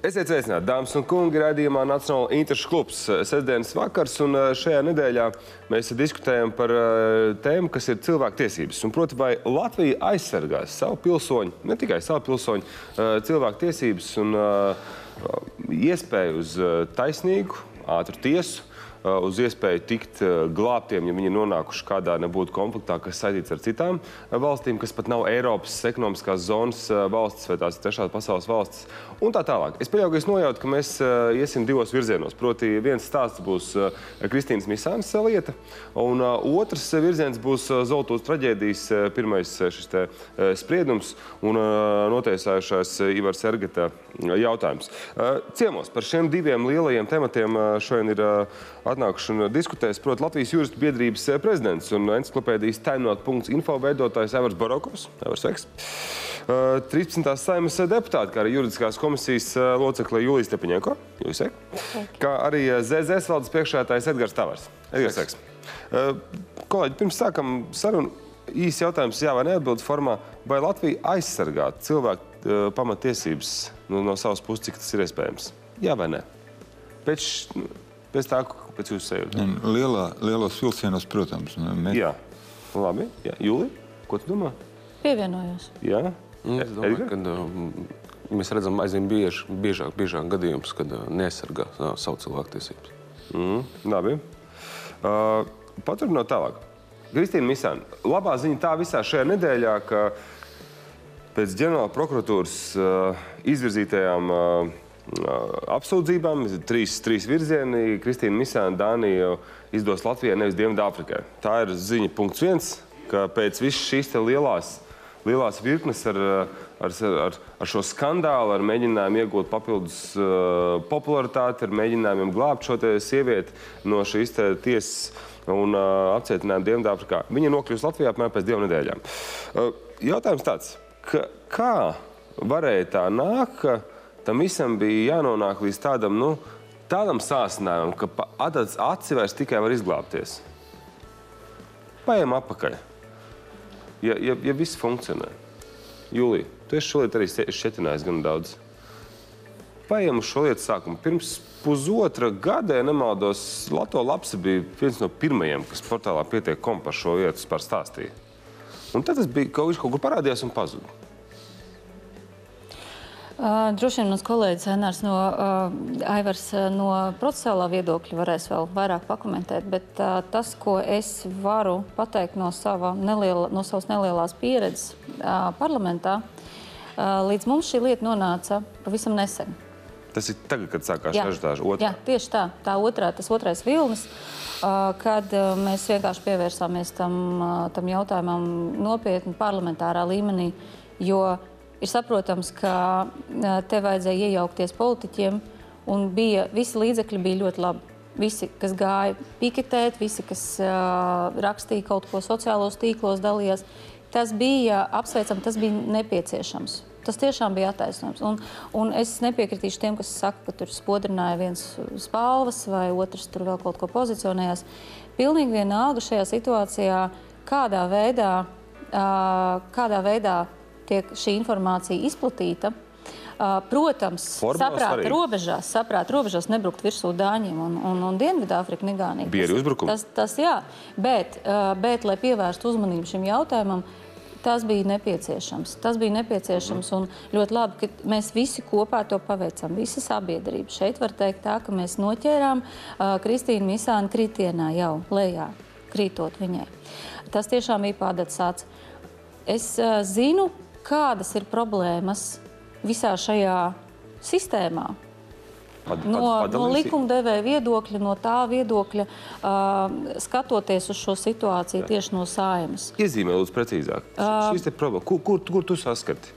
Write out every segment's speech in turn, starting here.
Esiet sveicināti, dāmas un kungi, raidījumā Nacionāla interešu klubs. Sestdienas vakars, un eh, šajā nedēļā mēs diskutējam par eh, tēmu, kas ir cilvēku tiesības. Un, proti, vai Latvija aizsargās savu pilsoņu, ne tikai savu pilsoņu, eh, cilvēku tiesības un iespēju uz taisnīgu, ātru tiesu, uz iespēju tikt uh, glābtiem, ja viņi nonākuši kādā nebūtu konfliktā, kas saistīts ar citām uh, valstīm, kas pat nav Eiropas ekonomiskās zonas valstis vai tās trešās pasaules valstis un tā tālāk. Es pieļauju, ka es nojautu, ka mēs iesim divos virzienos. Proti, viens stāsts būs Kristīnas Misānas lieta, un otrs virziens būs Zoltūras traģēdijas pirmais šis te spriedums un notiesājušās Ivar Sergeta jautājums. Ciemos par šiem diviem lielajiem tematiem šodien ir atnākuši un diskutēs, proti, Latvijas juristu biedrības eh, prezidents un enciklopēdijas taimnot.info veidotājs Evers Barokovs. Evers, sveiks! 13. Eh, saimas deputāti, kā arī juridiskās komisijas eh, locekle Jūlijas Tepiņēko, jūs sveiks, kā arī ZZS valdes priekšētājs Edgars Tavars. Edgars, sveiks! Kolēģi, pirms sākam sarunu, īsi jautājums jā vai neatbildes formā, vai Latvija aizsargā cilvēku pamatiesības no, no savas puses, cik tas ir iespējams? Jā vai nē? Pēc, pēc tā, pēc jūsu sajūta? Lielā, lielos vilcienos, protams. Mēs... Jā, labi. Jā. Jūli, ko tu domā? Pievienojos. Jā? Nu, es domāju, ka uh, mēs redzam aizvien biež, biežāk, biežāk gadījumus, kad uh, neaizsargā uh, savu cilvēku tiesības. Mm, labi. Uh, Paturpinot tālāk. Kristīna Misāna, labā ziņa tā visā šajā nedēļā, ka pēc ģenerāla prokuratūras uh, izvirzītajām uh, apsūdzībām. Trīs, trīs virzieni. Kristīna Misāna Dānija izdos Latvijai, nevis Dienvidāfrikai. Tā ir ziņa punkts viens, ka pēc visas šīs lielās, lielās virknes ar, ar, ar, ar šo skandālu, ar mēģinājumu iegūt papildus uh, popularitāti, ar mēģinājumiem glābt šo sievieti no šīs tiesas un uh, apcietinājumu Dienvidāfrikā. Viņa nokļūst Latvijā apmēram pēc divām nedēļām. Uh, jautājums tāds, ka, kā varēja tā nākt, tam visam bija jānonāk līdz tādam, nu, tādam sāsinājumam, ka adatas aci vairs tikai var izglābties. Paiem apakaļ. Ja, ja, ja viss funkcionē. Jūlija, tu esi šolīt arī šķetinājis gan daudz. Paiem uz šo lietu sākumu. Pirms pusotra gada, ja nemaldos, Lato Lapsi bija viens no pirmajiem, kas portālā pietiek kom par šo vietu par stāstīju. Un tad tas bija kaut, kaut kur parādījās un pazuda. Uh, droši vien mans kolēģis Enārs no uh, Aivars no procesuālā viedokļa varēs vēl vairāk pakomentēt, bet uh, tas, ko es varu pateikt no, sava neliela, no savas nelielās pieredzes uh, parlamentā, uh, līdz mums šī lieta nonāca pavisam nesen. Tas ir tagad, kad sākās ažiotāža otrā? Jā, tieši tā. Tā otrā, tas otrais vilnis, uh, kad uh, mēs vienkārši pievērsāmies tam, uh, tam jautājumam nopietni parlamentārā līmenī, jo Ir saprotams, ka te vajadzēja iejaukties politiķiem, un bija, visi līdzekļi bija ļoti labi. Visi, kas gāja piketēt, visi, kas uh, rakstīja kaut ko sociālos tīklos, dalījās, tas bija apsveicams, tas bija nepieciešams. Tas tiešām bija attaisnojums. Un, un es nepiekritīšu tiem, kas saka, ka tur spodrināja viens spalvas vai otrs tur vēl kaut ko pozicionējās. Pilnīgi vienalga šajā situācijā, kādā veidā, uh, kādā veidā tiek šī informācija izplatīta. Protams, saprāta robežās, saprāta robežās nebrukt virsū dāņiem un, un, un Dienvidāfrika negānīgi. Bija arī uzbrukumi. Tas, tas, jā, bet, bet, lai pievērstu uzmanību šim jautājumam, tas bija nepieciešams. Tas bija nepieciešams un ļoti labi, ka mēs visi kopā to paveicam. Visa sabiedrība. Šeit var teikt tā, ka mēs noķērām uh, Kristīnu Misānu kritienā jau lejā, krītot viņai. Tas tiešām bija pārdats. Es uh, zinu, kādas ir problēmas visā šajā sistēmā. Pad, no, pad, no likumdevēja viedokļa, no tā viedokļa, uh, skatoties uz šo situāciju Jā. tieši no saimas. Iezīmē, lūdzu, precīzāk. Uh, Šīs ir problēmas. Kur, kur, kur tu saskati?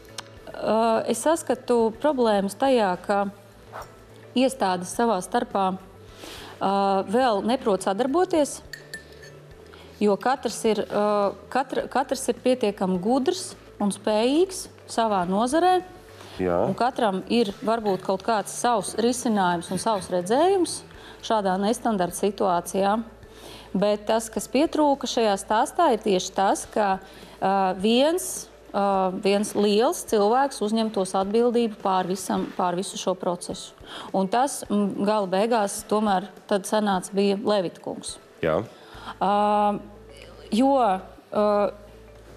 Uh, es saskatu problēmas tajā, ka iestādes savā starpā uh, vēl neprot sadarboties, jo katrs ir, uh, katra, katrs ir pietiekami gudrs un spējīgs savā nozarē. Katram ir varbūt kaut kāds savs risinājums un savs redzējums šādā nestandarta situācijā. Bet tas, kas pietrūka šajā stāstā, ir tieši tas, ka uh, viens uh, viens liels cilvēks uzņemtos atbildību pār, visam, pār visu šo procesu. Un tas gala beigās tomēr sanāca bija Levitkungs. Jā. Uh, jo uh,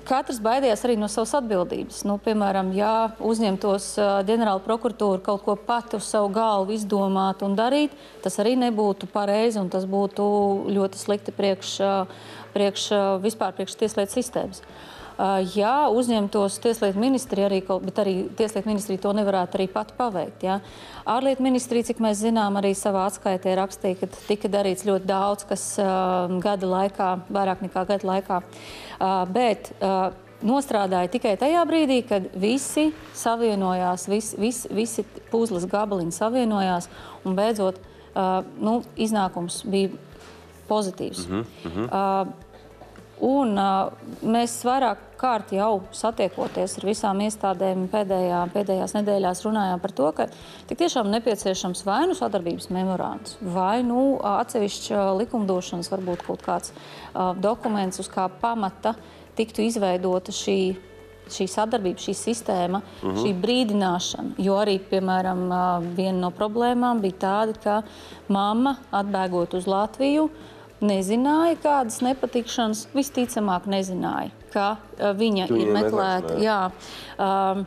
katrs baidījās arī no savas atbildības. Nu, piemēram, ja uzņemtos ģenerāla prokuratūra kaut ko pati uz savu galvu izdomāt un darīt, tas arī nebūtu pareizi un tas būtu ļoti slikti priekš, priekš vispār priekš tieslietu sistēmas. Uh, ja uzņemtos tieslietu ministrija, arī, bet arī tieslietu ministrija to nevarētu arī pati paveikt. Ja? Ārlietu ministrija, cik mēs zinām, arī savā atskaitē rakstīja, ka tika darīts ļoti daudz, kas uh, gada laikā, vairāk nekā gada laikā. Uh, bet nostrādāja tikai tajā brīdī, kad visi savienojās, vis, vis, visi puzles gabaliņi savienojās un beidzot uh, nu, iznākums bija pozitīvs. Mm -hmm. uh, Un, mēs vairāk kārt jau satiekoties ar visām iestādēm pēdējā, pēdējās nedēļās runājām par to, ka tik tiešām nepieciešams vai nu sadarbības memorands, vai nu atsevišķa likumdošanas, varbūt kaut kāds uh, dokuments, uz kā pamata tiktu izveidota šī šī sadarbība, šī sistēma, uh -huh. šī brīdināšana. Jo arī, piemēram, viena no problēmām bija tāda, ka mamma atbēgot uz Latviju. Nezināja, kādas nepatikšanas, visticamāk, nezināja, ka viņa Tu ir meklēta. Jā, um,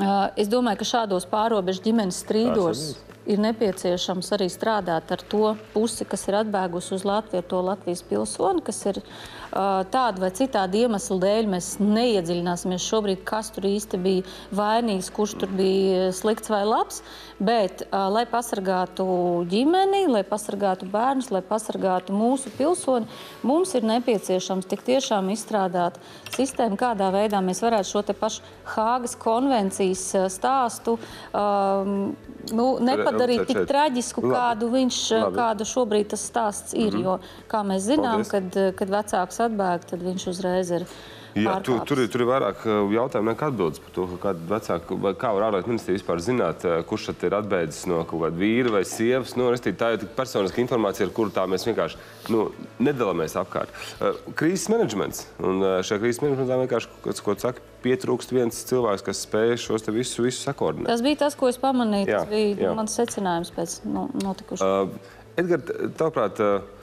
uh, es domāju, ka šādos pārobežu ģimenes strīdos ir nepieciešams arī strādāt ar to pusi, kas ir atbēgusi uz Latviju, to Latvijas pilsoni, kas ir uh, tāda vai citāda iemesla dēļ. Mēs neiedziļināsimies šobrīd, kas tur īsti bija vainīgs, kurš tur bija slikts vai labs. Bet, uh, lai pasargātu ģimeni, lai pasargātu bērnus, lai pasargātu mūsu pilsoni, mums ir nepieciešams tik tiešām izstrādāt sistēmu, kādā veidā mēs varētu šo te pašu Hāgas konvencijas uh, stāstu um, nu, nepadarīt tik traģisku, Labi. kādu viņš, Labi. kādu šobrīd tas stāsts ir. Jo, kā mēs zinām, Paldies. kad, kad vecāks atbēg, tad viņš uzreiz ir. Jā, tu, tur, ir- tur ir vairāk uh, jautājumu nekā atbildes par to, kāda vecāka, vai kā var ārlietu ministrija vispār zināt, uh, kurš tad ir atbēdzis no kaut kāda vīra vai sievas. Nu, restīvi, tā ir personiska informācija, ar kuru tā mēs vienkārši nu, nedalāmies apkārt. Uh, krīzes menedžments. Un šajā krīzes menedžmentā vienkārši, kas, ko tu saki, pietrūkst viens cilvēks, kas spēj šos te visu, visu sakoordinēt. Tas bija tas, ko es pamanīju. Jā, Tas bija jā. mans secinājums pēc nu, notikušā. Uh, Edgars, tavuprāt, uh,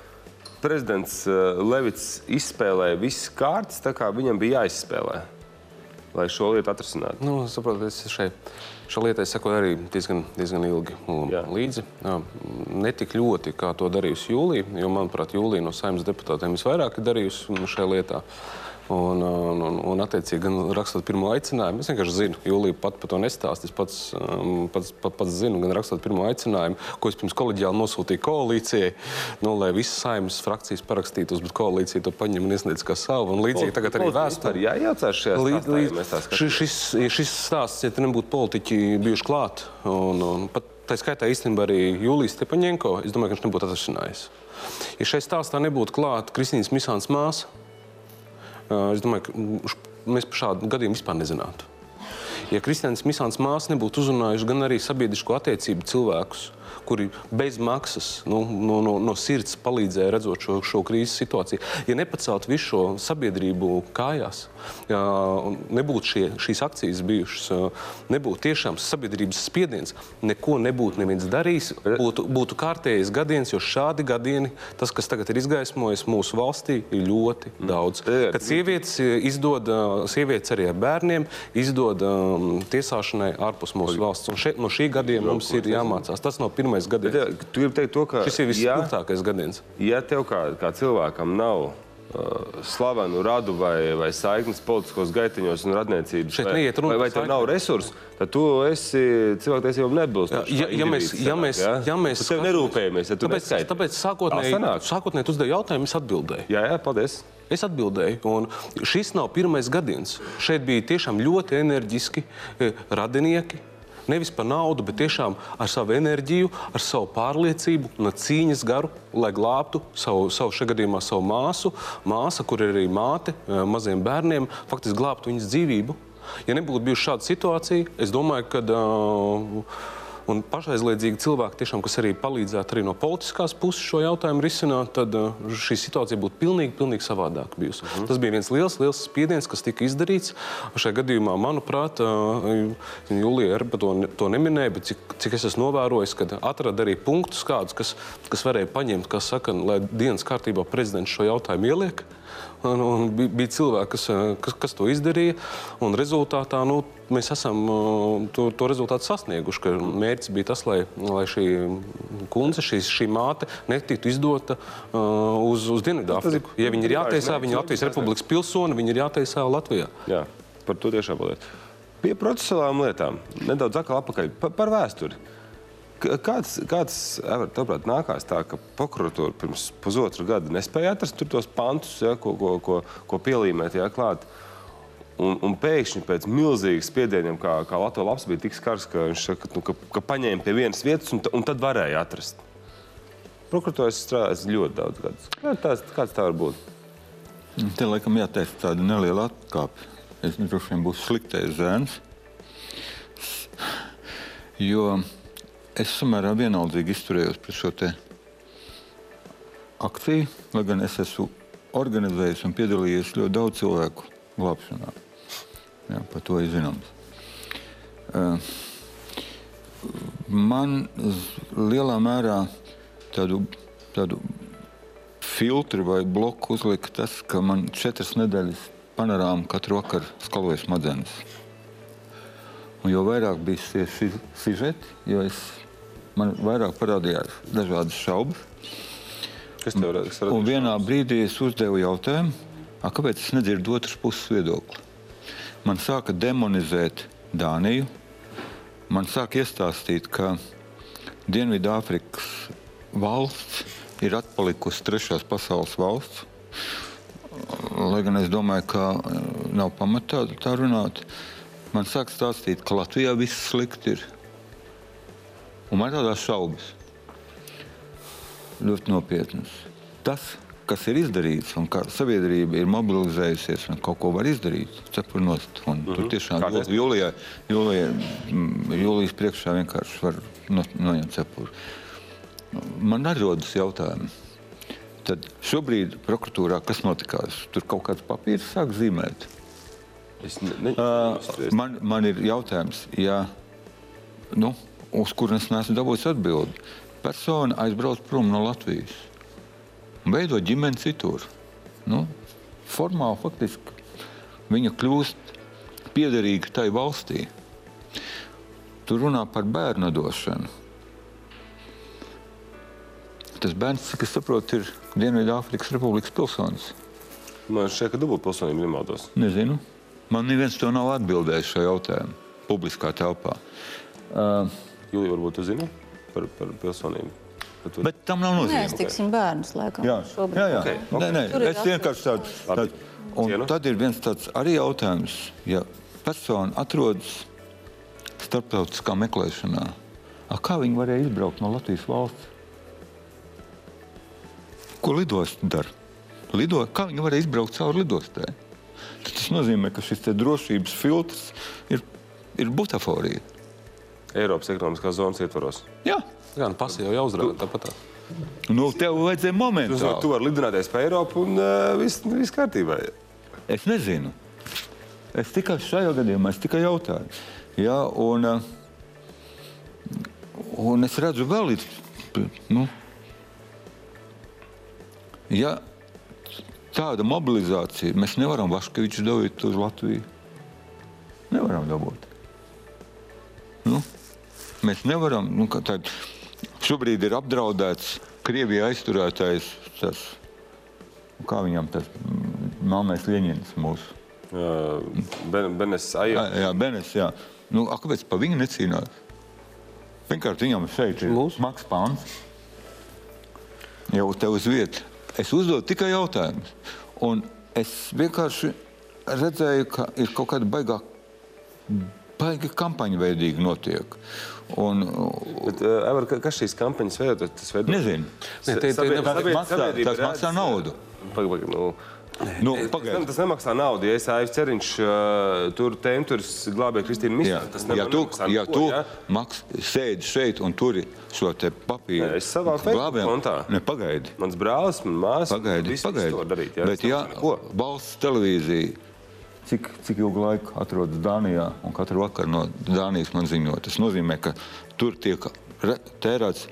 prezidents uh, Levits izspēlēja visas kārtas, tā kā viņam bija jāizspēlē, lai šo lietu atrisinātu. Nu, saprotu, es šai, šai lietai sekoju arī diezgan, diezgan ilgi Jā. līdzi. Jā, Ne tik ļoti, kā to darījusi Jūlija, jo, manuprāt, Jūlija no saimnes deputātiem visvairāk ir darījusi šajā lietā. Un, un, un, un attiecīgi, gan rakstot pirmo aicinājumu, es vienkārši zinu, Jūlija pat par to nestāst. Es pats, um, pats, pats, pats zinu, gan rakstot pirmo aicinājumu, ko es pirms kolēģiāli nosūtīju koalīcijai, nu, lai visas saimnes frakcijas parakstītos, bet koalīcija to paņem un iesniedz kā savu. Un līdzīgi tagad arī vēsturē. Jā, jāatcerās šajā mēs tā šis, šis, šis stāsts, ja te nebūtu politiķi bijuši klāt, un, un pat tā skaitā īstenībā arī Jūlijas Stepaņenko, es domāju, ka viņš nebūtu atrasinājis. Ja šai stāstā nebūtu klāt Kristīnas Misāns māsa, ā, es domāju, ka mēs par šādu gadījumu vispār nezinātu. Ja Kristīnas Misāns māsa nebūtu uzrunājusi gan arī sabiedrisko attiecību cilvēkus, kuri bez maksas, nu, no, no, no sirds palīdzēja redzot šo, šo krīzes situāciju. Ja nepaceltu visu šo sabiedrību kājās, ja nebūtu šie, šīs akcijas bijušas, nebūtu tiešām sabiedrības spiediens, neko nebūtu neviens darījis, būtu, būtu kārtējis gadiens, jo šādi gadieni, tas, kas tagad ir izgaismojis mūsu valstī, ir ļoti daudz. Jā, Kad sievietes eh, izdod, eh, sievietes arī ar bērniem, izdod um, tiesāšanai ārpus mūsu valsts. Un še, no šī gadījuma mums ir jāmācās. Tas nav pirmais Bet, gadiens. jā, tu gribi teikt to, ka Šis ir ja, visspilgtākais gadiens. ja tev kā, kā cilvēkam nav uh, slavenu radu vai, vai saiknes politiskos gaitiņos un radniecības, Šeit vai, neiet vai, vai tev nav resursu, tad tu esi cilvēktiesībām neatbilstošs. Ja- ja kā mēs- indivīds ja sanāk, mēs- ja? ja mēs tevi nerūpējamies, ja tu Tāpēc, neskaiti. tāpēc Tā sākotnēji, sanāk. sākotnēji tu uzdevi jautājumu, es atbildēju. Jā, jā, paldies. Es atbildēju, un šis nav pirmais gadiens. Šeit bija tiešām ļoti enerģiski eh, radinieki. Nevis par naudu, bet tiešām ar savu enerģiju, ar savu pārliecību un ar cīņas garu, lai glābtu savu, savu šajā gadījumā savu māsu, māsa, kur ir arī māte eh, maziem bērniem, faktiski glābtu viņas dzīvību. Ja nebūtu bijusi šāda situācija, es domāju, ka uh, un pašaizliedzīgi cilvēki, tiešām, kas arī palīdzētu arī no politiskās puses šo jautājumu risināt, tad uh, šī situācija būtu pilnīgi, pilnīgi savādāka bijusi. -huh. Tas bija viens liels, liels spiediens, kas tika izdarīts. Šajā gadījumā, manuprāt, uh, Julija Erba to, to neminēja, bet cik, cik es esmu novērojis, kad atrada arī punktus kādus, kas, kas varēja paņemt, kas saka, lai dienas kārtībā prezidents šo jautājumu ieliek. Un, un bija, cilvēki, kas, kas, kas to izdarīja. Rezultātā nu, mēs esam to, to rezultātu sasnieguši. Mērķis bija tas, lai, lai šī kundze, šī, šī māte netiktu izdota uh, uz, uz Dienvidāfriku. Ja viņi ir jātiesā, viņi ir Latvijas Republikas pilsoni, viņi ir jātiesā Latvijā. Jā, par to tiešām paldies. Pie procesuālām lietām, nedaudz atkal apakaļ par, par vēsturi. Kāds, kāds tavuprāt, nākās tā, ka prokuratūra pirms pusotra gada nespēja atrast tos pantus, ja, ko, ko, ko, ko pielīmēt ja, klāt? Un, un pēkšņi pēc milzīgas spiedieniem, kā, kā Latvijas labs bija tik skars, ka viņš saka, nu, ka, ka paņēma pie vienas vietas un, un tad varēja atrast. Prokuratūras strādājis ļoti daudz gadus. Kā tās, kāds tā var būt? Te laikam jāteic tāda neliela atkāpe. Es droši vien būšu sliktais zēns. Jo es samērā vienaldzīgi izturējos pret šo akciju, lai gan es esmu organizējis un piedalījies ļoti daudz cilvēku glābšanā. Jā, par to ir zināms. Uh, man lielā mērā tādu, tādu filtru vai bloku uzlika tas, ka man četras nedēļas panorāma katru vakaru skalojas smadzenes. Un jo vairāk bija šie sižeti, jo es man vairāk parādījās dažādas šaubas. Kas tev radīs? Un vienā brīdī es uzdevu jautājumu, kāpēc es nedzirdu otras puses viedokli. Man sāka demonizēt Dāniju. Man sāka iestāstīt, ka Dienvidāfrikas valsts ir atpalikusi trešās pasaules valsts. Lai gan es domāju, ka eh, nav pamatā tā runāt, man sāk stāstīt, ka Latvijā viss slikti ir. Un man tādas šaubas, ļoti nopietnas. Tas, kas ir izdarīts, un kā sabiedrība ir mobilizējusies un kaut ko var izdarīt, cepur nost. Un mm -hmm. Tur tiešām jūlijā, jūlijā, mm, jūlijas priekšā vienkārši var no, noņemt cepuru. Man arī rodas jautājumi. Tad šobrīd prokuratūrā kas notikās? Tur kaut kāds papīrs sāk zīmēt. Es ne, ne, uh, man, man ir jautājums, ja, nu, uz kuru es neesmu dabūjis atbildi. Persona aizbrauc prom no Latvijas un veido ģimeni citur. Nu, formāli faktiski viņa kļūst piederīga tai valstī. Tur runā par bērnu došanu. Tas bērns, cik es saprotu, ir Dienvidāfrikas Republikas pilsonis. Man šķiet, ka dubultpilsonība nemaldos. Nezinu. Man neviens to nav atbildējis šo jautājumu publiskā telpā. Uh, Jūlija, varbūt tu zini par, par pilsonību? Tu... Bet tam nav nozīme. Mēs tiksim bērnus, laikam, jā. šobrīd. Jā, jā. Okay. Okay. Nē, nē, es vienkārši tādu. tādu. Un Cienu. tad ir viens tāds arī jautājums, ja persona atrodas starptautiskā meklēšanā, a, kā viņi varēja izbraukt no Latvijas valsts? Ko lidosta dara? Lido, kā viņi varēja izbraukt cauri lidostai? Tas nozīmē, ka šis drošības filtrs ir, ir butaforija. Eiropas ekonomiskās zonas ietvaros. Jā, Jā nu, pasi jau jāuzrāda tāpat. Tā. Nu, tev vajadzēja momentu. Tu, tu vari lidināties pa Eiropu un uh, viss vis kārtībā. Es nezinu. Es tikai šajā gadījumā es tikai jautāju. Jā, un, un es redzu vēl līdz. Nu, ja tāda mobilizācija, mēs nevaram Vaškeviču dabūt uz Latviju. Nevaram dabūt. Nu, Mēs nevaram, nu, tad šobrīd ir apdraudēts Krievijā aizturētais, tas, kā viņam tas melnais Ļeņins mūsu. Uh, ben, benes. Jā, jā, Benes, jā. Nu, a, kāpēc pa viņu necīnās? Vienkārši viņam šeit ir Mūsu? smags pāns. Jau te uz vietas. Es uzdodu tikai jautājumus. Un es vienkārši redzēju, ka ir kaut kāda baigā, baigā kampaņa veidīgi notiek. Un, Bet, uh, Evar, kas šīs kampaņas veido? Tas veido... Nezinu. Ne, te, te, tas maksā, tas maksā naudu. Pag, pag, nu, Nu, Tas, pagaidi. tas nemaksā naudu. Ja es Aivs Ceriņš uh, tur tenturs glābēju Kristīnu Jā, Misānu, tas ja nema- tu, nemaksā ja neko, tu ja? maks, sēdi šeit un turi šo te papīru, Nē, es savā Facebook kontā. Ne, pagaidi. Mans brālis, man māsa, Pagaidi, pagaidi. to darīt. Ja? Bet, ja valsts televīzija, cik, cik ilgu laiku atrodas Dānijā, un katru vakaru no Dānijas man ziņo, tas nozīmē, ka tur tiek tērēts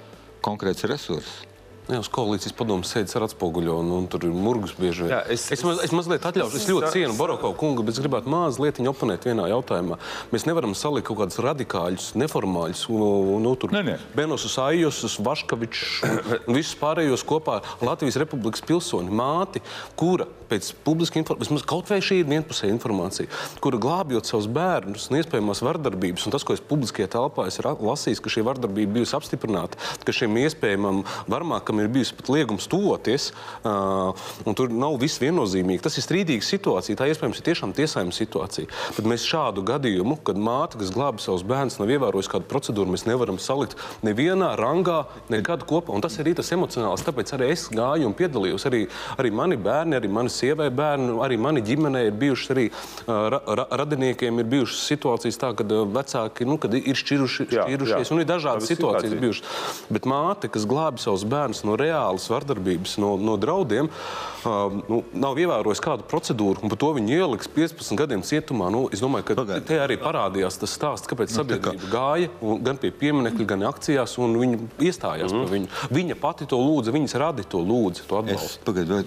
konkrēts resurss. Jā, uz koalīcijas padomus sēdes ar atspoguļo, un, un tur ir murgus bieži vien. Jā, es- es, maz, es mazliet atļaušu, es ļoti cienu Boroko kungu, bet es gribētu mazliet oponēt vienā jautājumā. Mēs nevaram salikt kaut kādus radikāļus, neformāļus, nu, nu tur Nē, nē. Benosus Aijus, Vaškavičs un, un visus pārējos kopā Latvijas Republikas pilsoni, māti, kura pēc publiska informācijas, kaut vai šī ir vienpusēja informācija, kura glābjot savus bērnus no iespējamās vardarbības, un tas, ko es publiskajā telpā esmu lasījis, ka šī vardarbība bijusi apstiprināta, ka šiem iespējamam varmākam ir bijusi pat liegums tuvoties, uh, un tur nav viss viennozīmīgi. Tas ir strīdīga situācija, tā iespējams ir tiešām tiesājuma situācija. Bet mēs šādu gadījumu, kad māte, kas glābi savus bērnus, nav ievērojusi kādu procedūru, mēs nevaram salikt nevienā rangā, nekad kopā. Un tas ir arī tas emocionāls. Tāpēc arī es gāju un piedalījos. Arī, arī mani bērni, arī mani sievai bērni, arī mani ģimenē ir bijušas arī ra, ra, radiniekiem ir bijušas situācijas tā, kad vecāki nu, kad ir šķiruši, Jā, šķirušies. jā. Un ir dažādas situācijas situācija. bijušas. Bet māte, kas glābi savus bērnus no reālas vardarbības, no, no draudiem, uh, nu, nav ievērojusi kādu procedūru, un par to viņi ieliks 15 gadiem cietumā. Nu, es domāju, ka Pagaid. te arī parādījās tas stāsts, kāpēc Nu, tā kā- sabiedrība gāja un gan pie pieminiekļa, gan akcijās, un viņi iestājās mm. par viņu. Viņa pati to lūdza, viņas radi to lūdza, to Es atbalstu. pagaidu, vai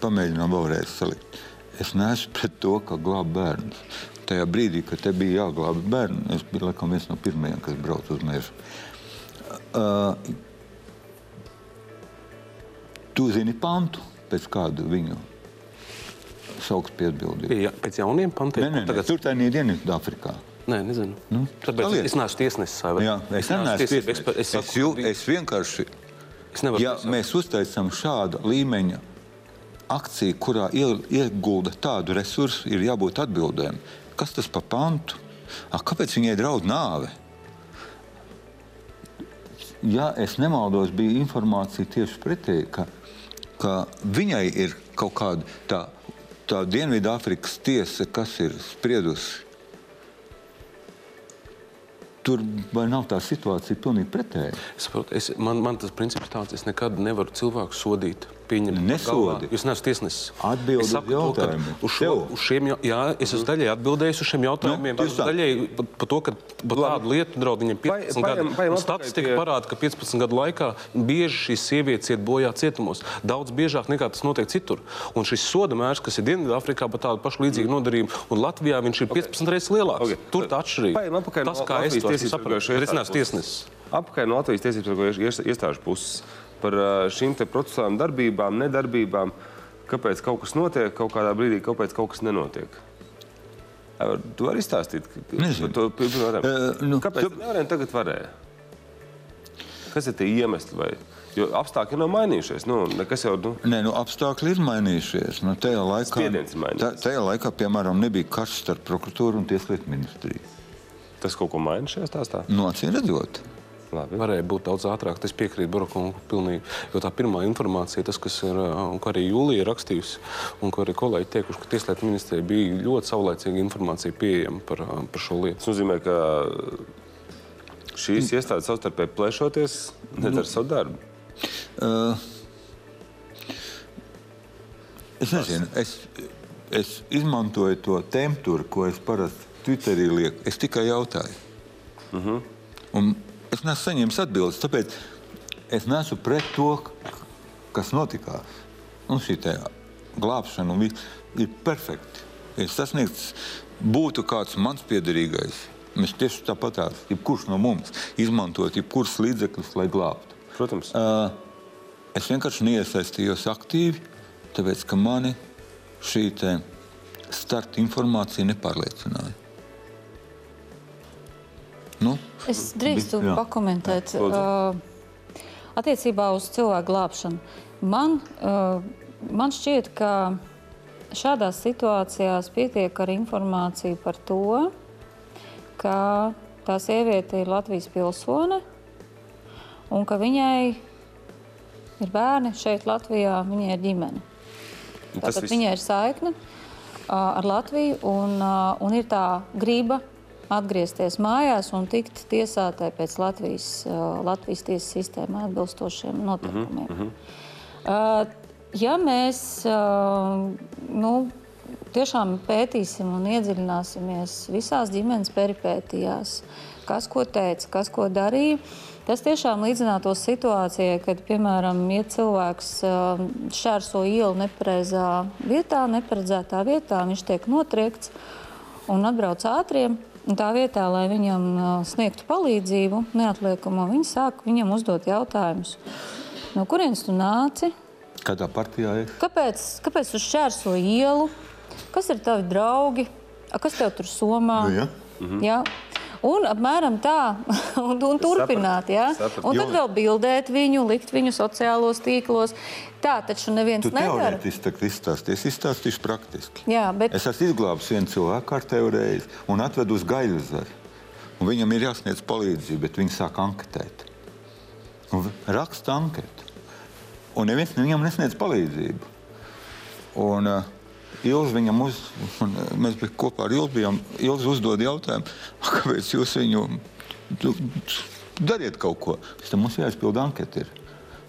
pamēģinām vēlreiz salikt. Es neesmu pret to, ka glāb bērnus. Tajā brīdī, kad te bija jāglābj bērni, es biju laikam viens no pirmajiem, kas brauca uz mežu. Uh, tu zini pantu, pēc kādu viņu sauc pie atbildības. Pie, pēc jauniem pantiem. Nē, nē, nē, Tagad, tur tā ir Dienvidāfrikā. nē, nezinu. Nu, Tāpēc paliec. es, es neesmu tiesnesis. vai? Jā, es neesmu tiesību tiesnesis. Es, saku, jū, es vienkārši, es ja mēs uztaisām šādu līmeņa akciju, kurā iegulda tādu resursu, ir jābūt atbildēm. Kas tas par pantu? A, kāpēc viņai draud nāve? Ja es nemaldos, bija informācija tieši pretēji, ka, ka viņai ir kaut kāda tā, tā Dienvidāfrikas tiesa, kas ir spriedusi. Tur vai nav tā situācija pilnīgi pretēji? Es saprotu, es, man, man tas princips tāds, es nekad nevaru cilvēku sodīt. Pieņemt Nesodi. Jūs neesat tiesnesis. Atbildi uz jautājumu. Uz šo, uz šiem, jā, es esmu daļai atbildējis uz šiem jautājumiem. Nu, esmu tā. daļai par, par to, ka par tādu lietu draud viņam 15 Paņem- gadi. paņem Un atpakaļ Statistika pie- parāda, ka 15 gadu laikā bieži šīs sievietes iet bojā cietumos. Daudz biežāk nekā tas notiek citur. Un šis soda mērs, kas ir Dienvidāfrikā par tādu pašu līdzīgu nodarījumu, un Latvijā viņš ir 15 reizes lielāks. Okay. Tur tā atšķirība. Tas, no kā es to neesmu iestāžu tiesnesis. Apakaļ no Latvijas tiesību sargājušo iestāžu puses par šīm te procesuālām darbībām, nedarbībām, kāpēc kaut kas notiek, kaut kādā brīdī, kāpēc kaut kas nenotiek. Tu vari izstāstīt, Nezinu. par to jautājumu? Eh, nu, kāpēc tu- nevarējām tagad varēja? Kas ir tie iemesli? Vai? Jo apstākļi nav mainījušies. Nu, jau, nu, Nē, nu, apstākļi ir mainījušies. Nu, tajā, laikā, mainījies. tā, tajā laikā, piemēram, nebija karš starp prokuratūru un tieslietu ministriju. tas kaut ko maina šajā stāstā. Nu, acīm redzot, Labi. Varēja būt daudz ātrāk. Es piekrītu Borokungam pilnīgi. Jo tā pirmā informācija, tas, kas ir, un ko arī Jūlija ir rakstījusi, un ko arī kolēģi teikuši, ka Tieslietu ministrijai bija ļoti saulēcīga informācija pieejama par, par šo lietu. Tas nozīmē, ka šīs iestādes savstarpēji plēšoties, nedara savu darbu. uh, es nezinu, es, es izmantoju to temperatūru, ko es parasti Twitterī lieku. Es tikai jautāju. Uh -huh. Un es neesmu saņēmis atbildes, tāpēc es neesmu pret to, kas notikās. Un šī glābšana ir perfekti. Ir sasniegts, būtu kāds mans piederīgais. Mēs tieši tāpatās, jebkurš no mums, izmantot jebkurus līdzekļus, lai glābtu. Protams. Uh, es vienkārši neiesaistījos aktīvi, tāpēc ka mani šī starta informācija nepārliecināja. Nu, Es drīkstu Jā. pakomentēt. Uh, attiecībā uz cilvēku glābšanu. Man, uh, man šķiet, ka šādās situācijās pietiek ar informāciju par to, ka tā sieviete ir Latvijas pilsone un ka viņai ir bērni šeit, Latvijā, viņai ir ģimene. Tātad viņai ir saikne uh, ar Latviju un, uh, un ir tā griba atgriezties mājās un tikt tiesātai pēc Latvijas, Latvijas tiesas sistēmā atbilstošiem noteikumiem. Mm -hmm. ja mēs nu, tiešām pētīsim un iedziļināsimies visās ģimenes peripētijās, kas ko teica, kas ko darīja, Tas tiešām līdzinātos situācijai, kad, piemēram, ja cilvēks šķērso ielu nepareizā vietā, neparedzētā vietā, viņš tiek notriekts un atbrauc ātriem. Un tā vietā, lai viņam sniegtu palīdzību, neatliekamo, viņi sāk viņam uzdot jautājumus. No kurienes tu nāci? Kādā partijā ir? Kāpēc, kāpēc tu šķērso ielu? Kas ir tavi draugi? Kas tev tur somā? Nu, ja. Mhm. Ja? Un apmēram tā, un, un turpināt. Ja? Un tad vēl bildēt viņu, likt viņu sociālos tīklos. Tā taču neviens tu nedara. Teorētiski izstāstīsi, es izstāstīšu praktiski. Jā, bet... Es esmu izglābis vienu cilvēku kārtējo reizi un atvedu uz gaļu zaru. Un viņam ir jāsniedz palīdzība, bet viņi sāk anketēt. Un raksta anketu. Un neviens viņam nesniedz palīdzību. Un, uh, Ilzi viņam uz, un mēs bijām kopā ar Ilzi, bijām, Ilzi uzdod jautājumu, kāpēc jūs viņu, dariet kaut ko. Tas mums jāizpild anketi. Ir.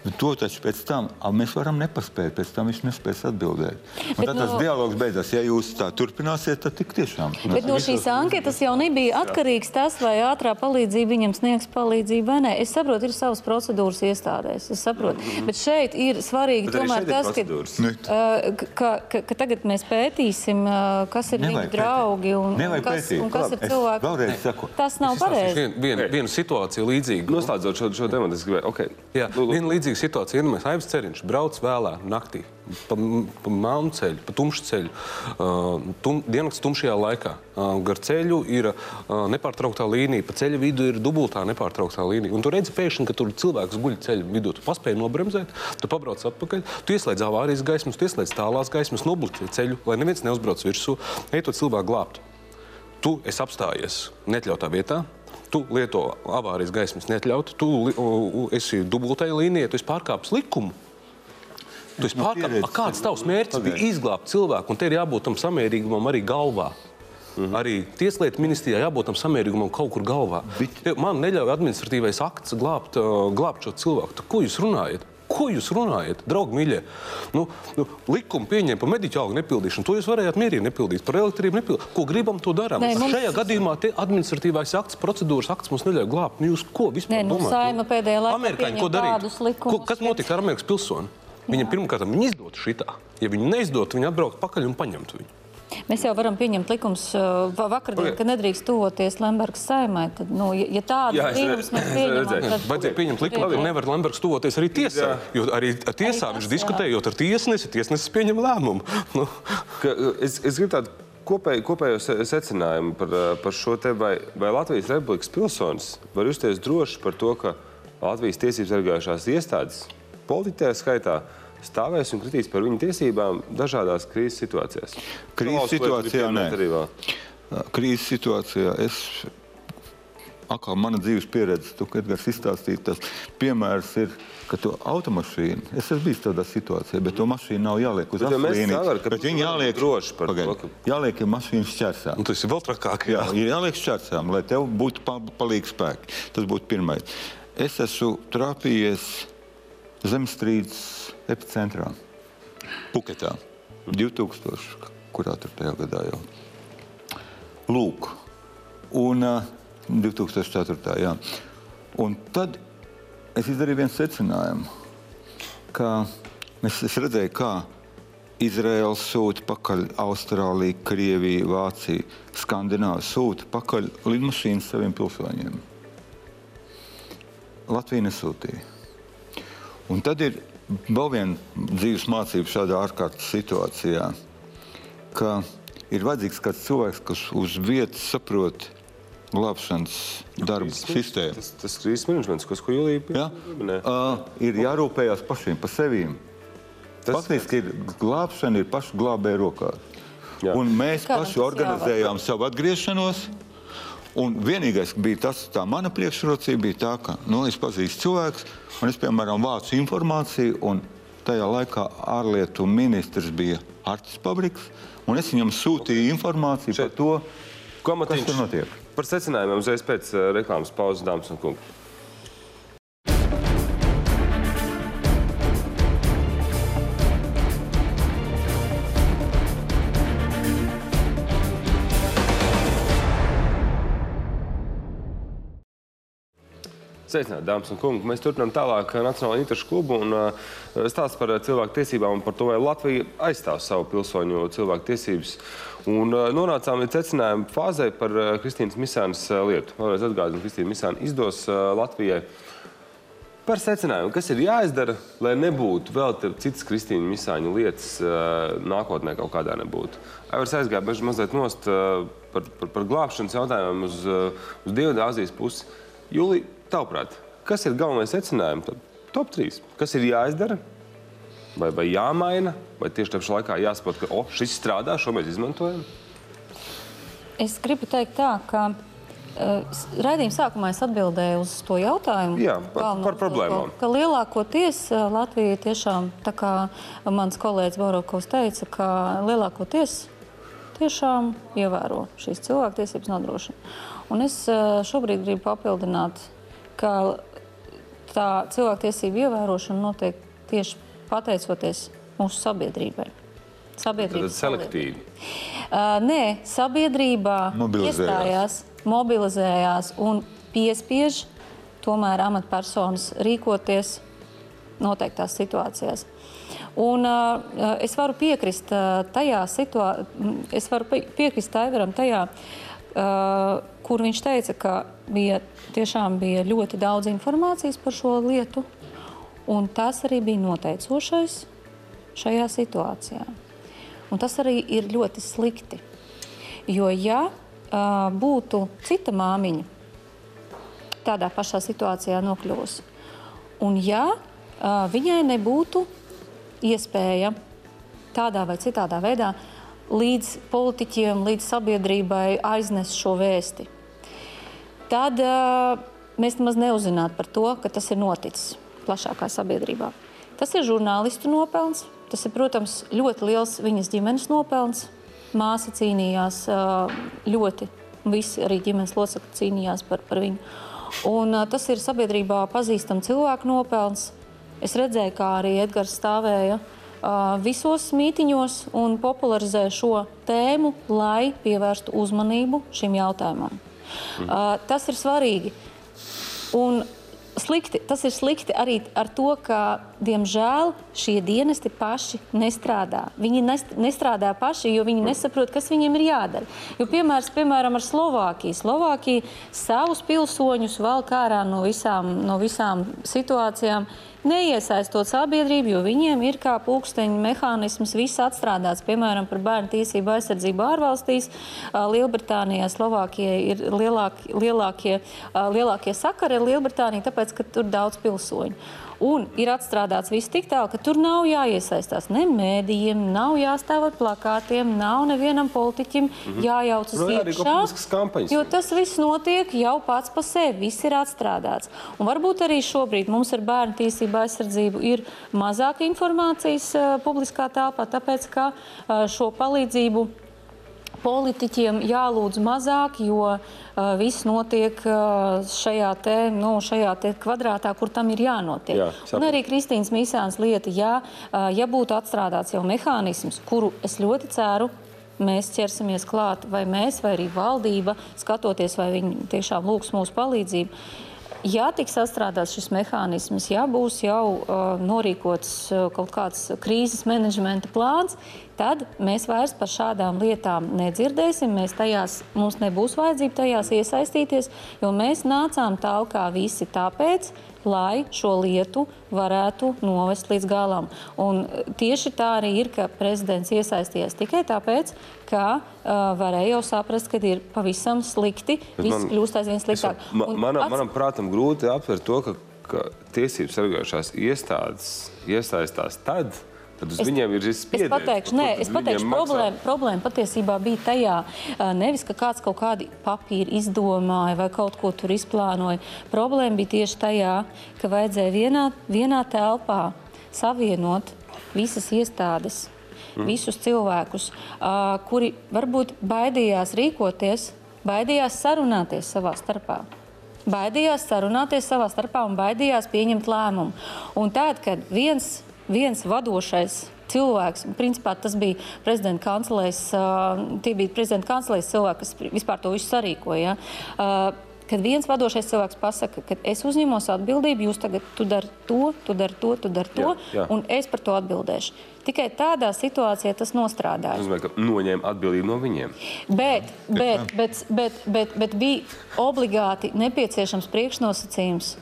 Nu, to taču pēc tam mēs varam nepaspēt, pēc tam viņš nespēs atbildēt. Un tad no... tas dialogs beidzās. Ja jūs tā turpināsiet, tad tik tiešām. Bet no šīs anketas jau nebija atkarīgs tas, vai ātrā palīdzība viņam sniegs palīdzību vai nē. Es saprotu, ir savas procedūras iestādēs. Es saprotu. Mm -hmm. Bet šeit ir svarīgi Bet tomēr tas, ka, uh, ka, ka, ka tagad mēs pētīsim, uh, kas ir Nevajag viņu draugi un, un kas, un kas ir cilvēki. Tas nav pareizi. Viena vien, vien situācija līdzīga. Noslēdzot šo, šo tematu, es gribēju, ok. Jā, viena līdzīga līdzīga situācija. Iedomājieties, Aivs Ceriņš brauc vēlā naktī. Pa, pa melnu ceļu, pa tumšu ceļu, uh, tum, diennakts tumšajā laikā. Uh, gar ceļu ir uh, nepārtrauktā līnija, pa ceļa vidu ir dubultā nepārtrauktā līnija. Un tu redzi pēkšņi, ka tur cilvēks guļ ceļa vidū. Tu paspēji nobremzēt, tu pabrauc atpakaļ, tu ieslēdz avārijas gaismas, tu ieslēdz tālās gaismas, nobloķē ceļu, lai neviens neuzbrauc virsū, ej to cilvēku glābt. Tu esi apstājies neatļautā vietā, tu lieto avārijas gaismas neatļautu, tu esi dubultajā līnijā, tu esi pārkāpis likumu. Tu esi pārkāpis. Kāds tavs mērķis bija izglābt cilvēku, un te ir jābūt tam samērīgumam arī galvā. Mm -hmm. Arī Tieslietu ministrijā jābūt tam samērīgumam kaut kur galvā. Bet... Man neļauj administratīvais akts glābt, glābt šo cilvēku. Ko jūs runājat? Ko jūs runājat, draugi, mīļie? Nu, nu, likumu pieņemt par mediķu algu nepildīšanu, to jūs varējāt mierīgi nepildīt, par elektrību nepildīt. Ko gribam, to darām. Mums... Šajā gadījumā administratīvais akts, procedūras akts mums neļauj glābt. Nu, jūs ko vispār Nē, nu, domājat? Saima pēdējā laikā Amerikāņi ko darīt? Ko, kas notika ar Amerikas pilsoni? Viņam pirmkārt viņi izdotu šitā. Ja viņi neizdotu, viņi atbrauktu pakaļ un paņemtu viņu. Mēs jau varam pieņemt likums uh, vakardien, okay. ka nedrīkst tuvoties Lembergas saimai. Tad, nu, ja tāda brīnums mēs pieņemam, tad... Vajadzēja pieņemt likumu, ka nevar Lembergs tuvoties arī tiesā, jo arī tiesā arī viņš diskutējot ar tiesnesi, tiesnesis pieņem lēmumu. Nu. Ka, es, es gribu tādu kopēju, kopējo secinājumu par, uh, par šo te, vai, vai Latvijas Republikas pilsonis var justies droši par to, ka Latvijas tiesības sargājušās iestādes politiķē skaitā stāvēs un kritīs par viņu tiesībām dažādās krīzes situācijās. Krīzes situācijā nē. Krīzes situācijā es atkal mana dzīves pieredze, tu, Edgars, izstāstīja, tas piemērs ir, ka tu automašīnu, es esmu bijis tādā situācijā, bet to mašīnu nav jāliek uz aslīnijas, bet viņi jāliek droši par pagaid, to, ka... Jāliek ir mašīnas šķērsām. Nu, tas ir vēl trakāk. Jā, ir jāliek šķērsām, lai tev būtu pa, palīgi spēki. Tas būtu pirmais. Es esmu trāpījies zemestrīces epicentrā, Puketā, 2000. kurā tur tajā gadā jau. Lūk, un uh, 2004. Jā. Un tad es izdarīju vienu secinājumu, ka es, es redzēju, kā Izraela sūta pakaļ Austrālija, Krievija, Vācija, Skandināvija sūta pakaļ lidmašīnas saviem pilsoņiem. Latvija nesūtīja. Un tad ir vēl viena dzīves mācība šādā ārkārtas situācijā, ka ir vajadzīgs kāds cilvēks, kas uz vietas saprot glābšanas darbu sistēmu. Tas, tas krīzes menedžments, ko Julija pieminēja. Uh, ir jārūpējās pašiem par sevīm. Tas, Faktiski ir glābšana ir pašu glābēju rokās. Jā. Un mēs Kā paši organizējām jāvar. savu atgriešanos. Un vienīgais bija tas, tā mana priekšrocība bija tā, ka nu, es pazīstu cilvēkus, un es, piemēram, vācu informāciju, un tajā laikā ārlietu ministrs bija Artis Pabriks, un es viņam sūtīju informāciju Šeit. par to, Komatiņš kas tur notiek. Par secinājumiem uzreiz pēc uh, reklāmas pauzes, dāmas un kungi. Sveicināti, dāmas un kungi! Mēs turpinām tālāk Nacionālo interešu klubu un uh, stāsts par cilvēku tiesībām un par to, vai Latvija aizstāv savu pilsoņu cilvēku tiesības. Un uh, nonācām līdz secinājuma fāzē par uh, Kristīnas Misānas lietu. Vēlreiz atgādinu, Kristīna Misāna izdos Latvijai par secinājumu, kas ir jāizdara, lai nebūtu vēl citas Kristīna Misāņu lietas nākotnē kaut kādā nebūtu. Aivars aizgāja beži mazliet nost par, par, par glābšanas jautājumiem uz, uz Dienvidāzijas pusi. Julija, Tavuprāt, kas ir galvenais secinājums? Top 3. Kas ir jāizdara? Vai, vai jāmaina, vai tieši tajā laikā jāsaprot, ka oh, šis strādā, šo mēs izmantojam? Es gribu teikt tā, ka uh, raidījuma sākumā es atbildēju uz to jautājumu. Jā, par, par problēmām. Ka, ka lielākoties uh, Latvija tiešām, tā kā mans kolēģis Baurokovs teica, ka lielākoties tiešām ievēro šīs cilvēktiesības nodrošina. Un es uh, šobrīd gribu papildināt ka tā cilvēktiesība ievērošana notiek tieši pateicoties mūsu sabiedrībai. Sabiedrība selektīvi. Uh, nē, sabiedrībā mobilizējās. iestājās, mobilizējās un piespiež tomēr amatpersonas rīkoties noteiktās situācijās. Un, uh, es varu piekrist uh, tajā situācijā, es varu piekrist Aivaram tajā, uh, kur viņš teica, ka bija, tiešām bija ļoti daudz informācijas par šo lietu, un tas arī bija noteicošais šajā situācijā. Un tas arī ir ļoti slikti. Jo, ja uh, būtu cita māmiņa tādā pašā situācijā nokļuvusi, un ja uh, viņai nebūtu iespēja tādā vai citādā veidā līdz politiķiem, līdz sabiedrībai aiznest šo vēstuli, tad uh, mēs nemaz neuzzinātu par to, ka tas ir noticis plašākā sabiedrībā. Tas ir žurnālistu nopelns. Tas ir, protams, ļoti liels viņas ģimenes nopelns. Māsa cīnījās uh, ļoti, visi arī ģimenes locekļi cīnījās par, par viņu. Un, uh, tas ir sabiedrībā pazīstams cilvēku nopelns. Es redzēju, kā arī Edgars stāvēja visos mītiņos un popularizē šo tēmu, lai pievērstu uzmanību šim jautājumam. Mm. Uh, tas ir svarīgi. Un slikti, tas ir slikti arī ar to, ka, diemžēl, šie dienesti paši nestrādā. Viņi nestrādā paši, jo viņi nesaprot, kas viņiem ir jādara. Jo, piemērs, piemēram, ar Slovākiju. Slovākija savus pilsoņus valk ārā no visām, no visām situācijām neiesaistot sabiedrību, jo viņiem ir kā pulksteņa mehānisms viss atstrādāts. Piemēram, par bērnu tiesību aizsardzību ārvalstīs. Lielbritānijā, Slovākijai ir lielākie, lielākie, lielākie sakari ar Lielbritāniju, tāpēc, ka tur daudz pilsoņu. Un ir atstrādāts viss tik tālu, ka tur nav jāiesaistās ne mēdījiem, nav jāstāv ar plakātiem, nav nevienam politiķim -hmm. jājaucas no, iekšā. Jo tas viss notiek jau pats pa sevi, viss ir atstrādāts. Un varbūt arī šobrīd mums ar bērnu tiesību aizsardzību ir mazāk informācijas uh, publiskā telpā, tāpēc ka uh, šo palīdzību politiķiem jālūdz mazāk, jo viss notiek šajā, te, nu, šajā te kvadrātā, kur tam ir jānotiek. Jā, sapratu. Un arī Kristīnas Mīsāns lieta, ja, ja būtu atstrādāts jau mehānisms, kuru es ļoti ceru, mēs ķersimies klāt, vai mēs, vai arī valdība, skatoties, vai viņi tiešām lūgs mūsu palīdzību. Ja tiks sastrādāts šis mehānisms, ja būs jau uh, norīkots uh, kaut kāds krīzes menedžmenta plāns, tad mēs vairs par šādām lietām nedzirdēsim. Mēs tajās, mums nebūs vajadzība tajās iesaistīties, jo mēs nācām tālāk visi tāpēc, lai šo lietu varētu novest līdz galam. Un e, tieši tā arī ir, ka prezidents iesaistījās tikai tāpēc, ka uh, varēja jau saprast, ka ir pavisam slikti, viss man, kļūst aizvien sliktāk. Es, man, manam, ats... manam prātam grūti aptvert to, ka, ka tiesības sargājušās iestādes iesaistās tad, kad Tad uz es, viņiem ir šis spiediens. Es pateikšu, nē, es pateikšu problēma, problēma patiesībā bija tajā, nevis, ka kāds kaut kādi papīri izdomāja vai kaut ko tur izplānoja. Problēma bija tieši tajā, ka vajadzēja vienā, vienā telpā savienot visas iestādes, mm. visus cilvēkus, kuri varbūt baidījās rīkoties, baidījās sarunāties savā starpā. Baidījās sarunāties savā starpā un baidījās pieņemt lēmumu. Un tad, kad viens, viens vadošais cilvēks. Principā tas bija prezidenta kancelēs, tie bija prezidenta kancelēs cilvēki, kas vispār to visu sarīkoja. Kad viens vadošais cilvēks pasaka, ka es uzņemos atbildību, jūs tagad dari to, tu dari to, tu dari to, jā, jā. un es par to atbildēšu. Tikai tādā situācijā tas nostrādāja. Tas nozīmē, ka noņēma atbildību no viņiem. Bet, bet, bet, bet, bet, bet bija obligāti nepieciešams priekšnosacījums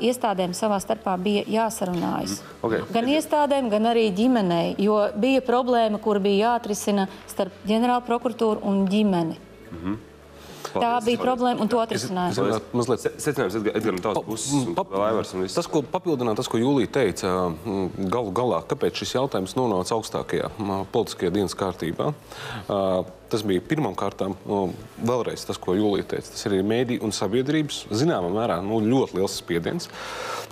iestādēm savā starpā bija jāsarunājas. Mhm. Okay. Gan iestādēm, gan arī ģimenei, jo bija problēma, kur bija jāatrisina starp ģenerāla prokuratūru un ģimeni. Mm -hmm. Tā bija problēma, un to atrisināja. Mazliet secinājums, Edgars, tavas puses, pap, tas, ko papildināt, tas, ko Jūlija teica, galu galā, kāpēc šis jautājums nonāca augstākajā politiskajā dienas kārtībā. Tas bija pirmām kārtām, vēlreiz tas, ko Jūlija teica, tas arī mēdī un sabiedrības, zināmā mērā, nu, ļoti liels spiediens.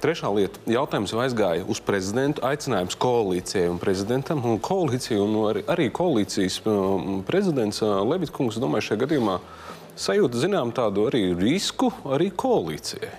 Trešā lieta - jautājums aizgāja uz prezidentu, aicinājums koalīcijai un prezidentam. Un koalīcija un arī, arī koalīcijas prezidents Levitkungs, domāju, šajā gadījumā sajūta zinām tādu arī risku arī koalīcijai.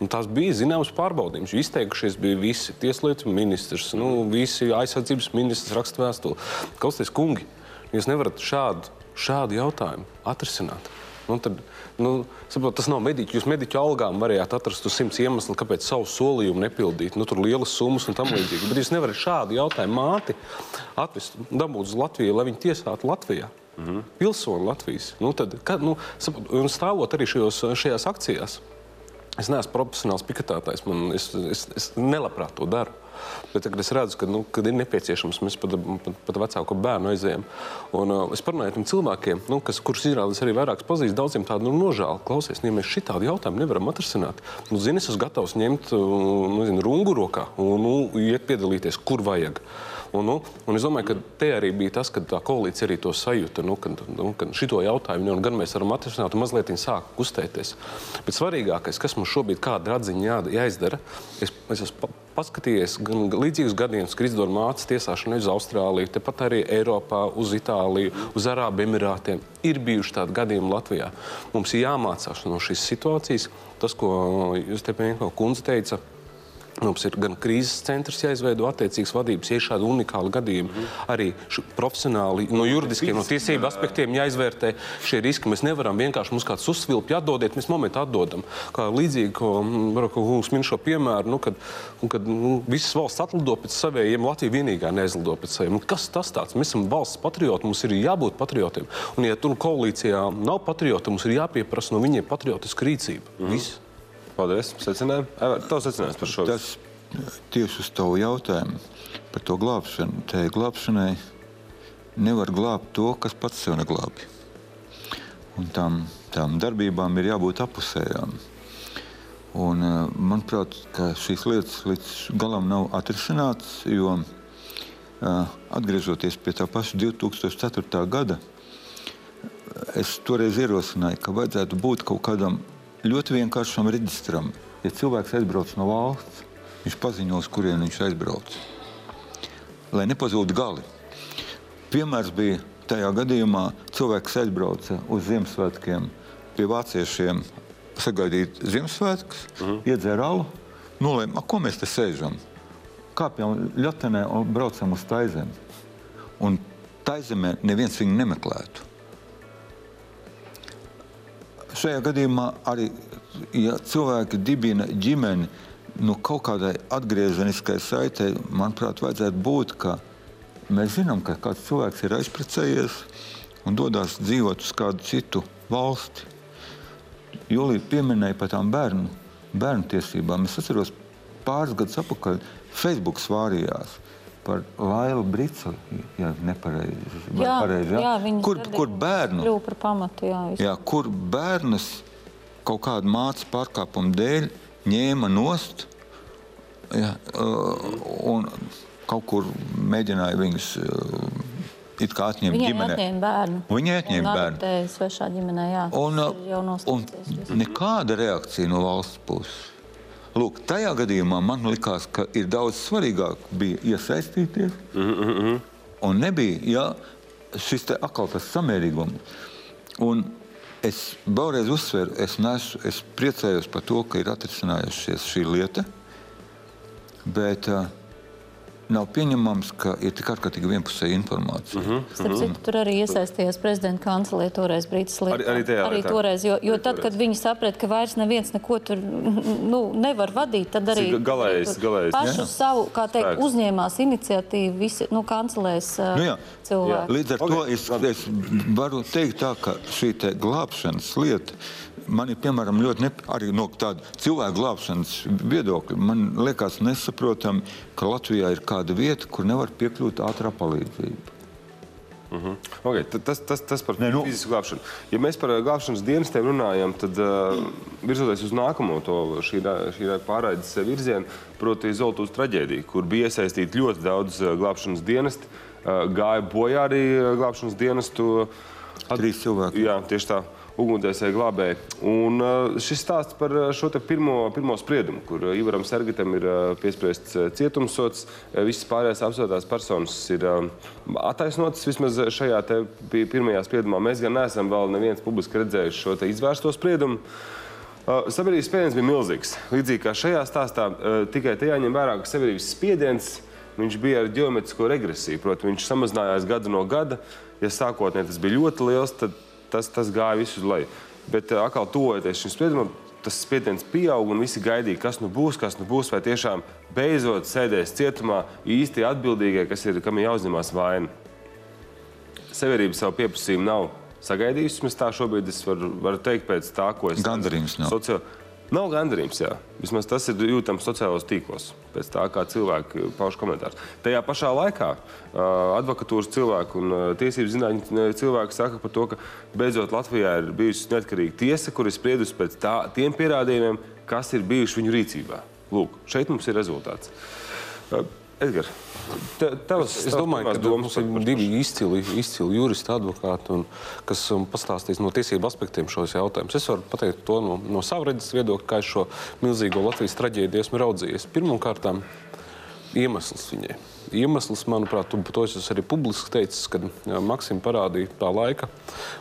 Un tās bija zināmas pārbaudījums. Izteikušies bija visi tieslietu ministrs, nu, visi aizsardzības ministrs raksta vēstuli. Kausties kungi, jūs nevarat šādu, šādu jautājumu atrisināt. Nu, tad, nu, saprot, tas nav mediķis. Jūs mediķu algām varējāt atrast simts iemeslu, kāpēc savu solījumu nepildīt. Nu, tur lielas summas un tam līdzīgi. Bet jūs nevarat šādu jautājumu māti atvest, dabūt uz Latviju, lai viņi tiesātu Latvijā. Mm -hmm. Pilsoni Latvijas. Nu, tad, kad, nu, stāvot arī šajos, šajās akcijās, es neesmu profesionāls piketētājs. Man, es, es, es nelabprāt to daru. Bet tagad es redzu, ka, nu, kad ir nepieciešams, mēs pat, pat, pat vecāku bērnu aizējām. Un, uh, es parunāju ar tiem cilvēkiem, nu, kas, kurus izrādās arī vairākas pazīst, daudziem tādu nu, nožēlu. Klausies, ja mēs šitādu jautājumu nevaram atrisināt, nu, zini, es esmu gatavs ņemt uh, nu, zini, rungu rokā un nu, iet piedalīties, kur vajag. Un, nu, un es domāju, ka te arī bija tas, ka tā koalīcija arī to sajūta, nu, ka, nu, ka šito jautājumu gan mēs varam atrisināt, un mazliet sāk kustēties. Bet svarīgākais, kas mums šobrīd kāda radziņa jā, jāizdara, es, es esmu paskatījies gan līdzīgus gadījumus, kad izdod mācas tiesāšanu uz Austrāliju, tepat arī Eiropā, uz Itāliju, uz Arābu Emirātiem. Ir bijuši tādi gadījumi Latvijā. Mums ir jāmācās no šīs situācijas. Tas, ko jūs te pieņemot, kundze teica, Mums ir gan krīzes centrs jāizveido attiecīgas vadības, ja ir šādi unikāli gadījumi. Mm -hmm. Arī profesionāli, no juridiskiem, no tiesību aspektiem jāizvērtē šie riski. Mēs nevaram vienkārši mums kāds uzsvilpj, atdodiet, mēs momentā atdodam. Kā līdzīgi, ko Kungs min šo piemēru, nu, kad, kad nu, visas valsts atlido pēc saviem, Latvija vienīgā neizlido pēc saviem. Nu, kas tas tāds? Mēs esam valsts patrioti, mums ir jābūt patriotiem. Un, ja tur koalīcijā nav patrioti, mums ir jāpieprasa no viņiem patriotiska rīcība. Mm -hmm. Viss. Paldies. Secinājumi. Tavs secinājums par šo. Tas tieši uz tavu jautājumu par to glābšanu. Te glābšanai nevar glābt to, kas pats sev neglābi. Un tām, tām darbībām ir jābūt apusējām. Un, eh, manuprāt, šīs lietas līdz galam nav atrisinātas, jo eh, atgriežoties pie tā paša 2004. gada, es toreiz ierosināju, ka vajadzētu būt kaut kādam ļoti vienkāršam reģistram. Ja cilvēks aizbrauc no valsts, viņš paziņos, kurien viņš aizbrauc. Lai nepazūd gali. Piemērs bija tajā gadījumā, cilvēks aizbrauca uz Ziemassvētkiem pie vāciešiem sagaidīt Ziemassvētkus, mhm. -huh. iedzēra alu, nolēma, ko mēs te sēžam. Kāpjam ļotenē un braucam uz Taizemi. Un Taizemē neviens viņu nemeklētu šajā gadījumā arī ja cilvēki dibina ģimeni, nu, kaut kādai atgriezeniskai saitei, manuprāt, vajadzētu būt, ka mēs zinām, ka kāds cilvēks ir aizprecējies un dodas dzīvot uz kādu citu valsti. Jūlija pieminēja par tām bērnu, bērnu tiesībām. Es atceros pāris gadus atpakaļ Facebook svārījās par Lailu Bricu, ja nepareizi. Jā, pareizi, jā? jā kur, kur bērnu, par pamatu, jā, jā, kur bērnus kaut kādu mācu pārkāpumu dēļ ņēma nost jā, un kaut kur mēģināja viņus it kā atņemt Viņiem ģimenē. Atņēma bērnu. Viņi atņēma bērnu. Svešā ģimenē, jā. Un, un nekāda reakcija no valsts puses. Lūk, tajā gadījumā man likās, ka ir daudz svarīgāk bija iesaistīties, mm -hmm. un nebija, ja šis te atkal tas samērīgums. Un es vēlreiz uzsveru, es, nesu, es priecājos par to, ka ir atrisinājusies šī lieta, bet uh, nav pieņemams, ka ir tik ārkārtīgi vienpusēja informācija. Mm -hmm. Starp citu, tur arī iesaistījās prezidenta kancelē toreiz Brītis Līta. Arī, arī, tajā, arī toreiz, jo, jo tad, kad viņi saprat, ka vairs neviens neko tur nu, nevar vadīt, tad arī galējais, galējais. pašu jā. savu, kā teikt, Spēks. uzņēmās iniciatīvu visi, nu, kancelēs nu, jā. cilvēki. Jā. Līdz ar okay. to es, es varu teikt tā, ka šī te glābšanas lieta man ir piemēram ļoti ne, arī no tāda cilvēku glābšanas viedokļa. Man liekas nesaprotami, ka Latvijā ir kāda vieta, kur nevar piekļūt ātrā palīdzība. Uh mhm. -huh. okay, tas, tas, tas par ne, nu. fizisku glābšanu. Ja mēs par glābšanas dienestiem runājam, tad uh, virzoties uz nākamo to šī, šī pārraides virzienu, proti Zoltūras traģēdiju, kur bija iesaistīti ļoti daudz glābšanas dienesti, uh, gāja bojā arī glābšanas dienestu. Trīs cilvēki. Jā, tieši tā ugunsdzēsēji glābēji. Un uh, šis stāsts par uh, šo pirmo, pirmo spriedumu, kur uh, Ivaram Sergitam ir piespriests cietumsots, visas pārējās apsūtās personas ir attaisnotas vismaz šajā pirmajā spriedumā. Mēs gan neesam vēl neviens publiski redzējuši šo izvērsto spriedumu. Sabiedrības spiediens bija milzīgs. Līdzīgi kā šajā stāstā, tikai te jāņem vērā, ka sabiedrības spiediens viņš bija ar ģeometrisko regresiju. Proti, viņš samazinājās gadu no gada. Ja sākotnēji tas bija ļoti liels, tad tas, tas gāja visu uz leju. Bet uh, atkal tuvojoties šim spriedumam, tas spiediens pieaug un visi gaidīja, kas nu būs, kas nu būs, vai tiešām beidzot sēdēs cietumā īsti atbildīgie, kas ir, kam ir jāuzņemās vaina. Savienība savu pieprasījumu nav sagaidījusi. Mēs tā šobrīd es varu, varu teikt pēc tā, ko es... Gandarījums nav. Sociāli Nav gandarījums, jā. Vismaz tas ir jūtams sociālos tīklos, pēc tā, kā cilvēki pauž komentārus. Tajā pašā laikā advokatūras cilvēki un tiesību zinātņu cilvēki saka par to, ka beidzot Latvijā ir bijusi neatkarīga tiesa, kur ir spriedusi pēc tā, tiem pierādījumiem, kas ir bijuši viņu rīcībā. Lūk, šeit mums ir rezultāts. Edgars. Tavs, es domāju, ka mums ir divi izcili, izcili juristi, advokāti, un, kas um, pastāstīs no tiesību aspektiem šos jautājumus. Es varu pateikt to no, no sava redzes viedokļa, kā es šo milzīgo Latvijas traģēdiju esmu raudzījies. Pirmkārt, iemesls viņai. Iemesls, manuprāt, tu, to es arī publiski teicu, kad Maksim parādīja tā laika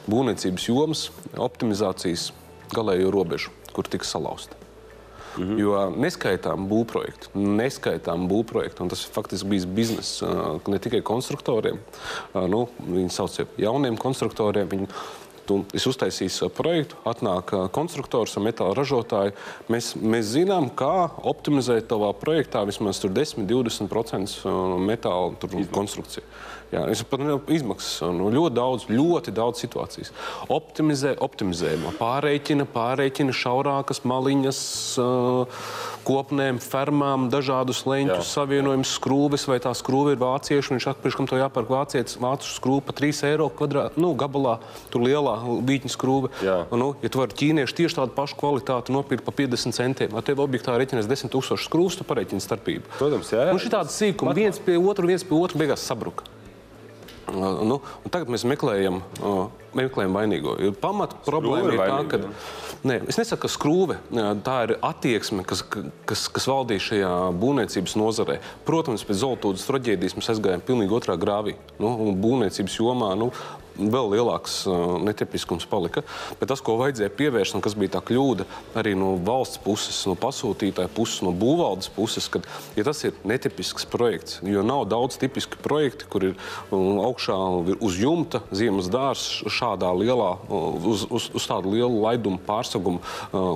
būvniecības jomas optimizācijas galējo robežu, kur tika salauzta. Mm -hmm. Jo neskaitām būvprojektu, neskaitām būvprojektu, un tas faktiski bija bizness ne tikai konstruktoriem, nu, viņi sauc par jauniem konstruktoriem. Viņi, tu, es uztaisīju projektu, atnāk konstruktors un metāla ražotāji. Mēs, mēs zinām, kā optimizēt tavā projektā vismaz 10-20% metāla konstrukciju. Jā, es pat izmaksas nu, ļoti daudz, ļoti daudz situācijas. Optimizē, optimizējumā pārreikina, pārreikina šaurākas maliņas, uh, kopnēm, fermām, dažādus leņķus, savienojumus, skrūves, vai tā skrūve ir vācieši. Viņš atpakaļ, kam to jāpērk vācietis, vācu skrūve pa 3 eiro kvadrātā, nu, gabalā, tur lielā vītņa skrūve. Jā. Nu, ja tu vari ķīnieši tieši tādu pašu kvalitāti nopirkt pa 50 centiem, tad tev objektā reķinās 10 tūkstošu skrūves, tu pareiķini starpību. Protams, jā. jā. Nu, šī tāda sīkuma, viens pie otru, viens pie otru beigās sabruka. Nu, tagad mēs meklējam, meklējam vainīgo. Pamat problēma ir tā, ka. Nē, es nesaku, ka skrūve tā ir attieksme, kas, kas, kas valdīja šajā būvniecības nozarē. Protams, pēc Zoltūdas traģēdijas mēs aizgājām pilnīgi otrā grāvī. Nu, būvniecības jomā nu, vēl lielāks netipiskums palika. Bet tas, ko vajadzēja pievērst, un kas bija tā kļūda arī no valsts puses, no pasūtītāja puses, no būvvaldes puses, kad ja tas ir netipisks projekts, jo nav daudz tipiski projekti, kur ir augšā uz jumta ziemas dārs šādā lielā, uz, uz, uz tādu lielu laidumu pārsagumu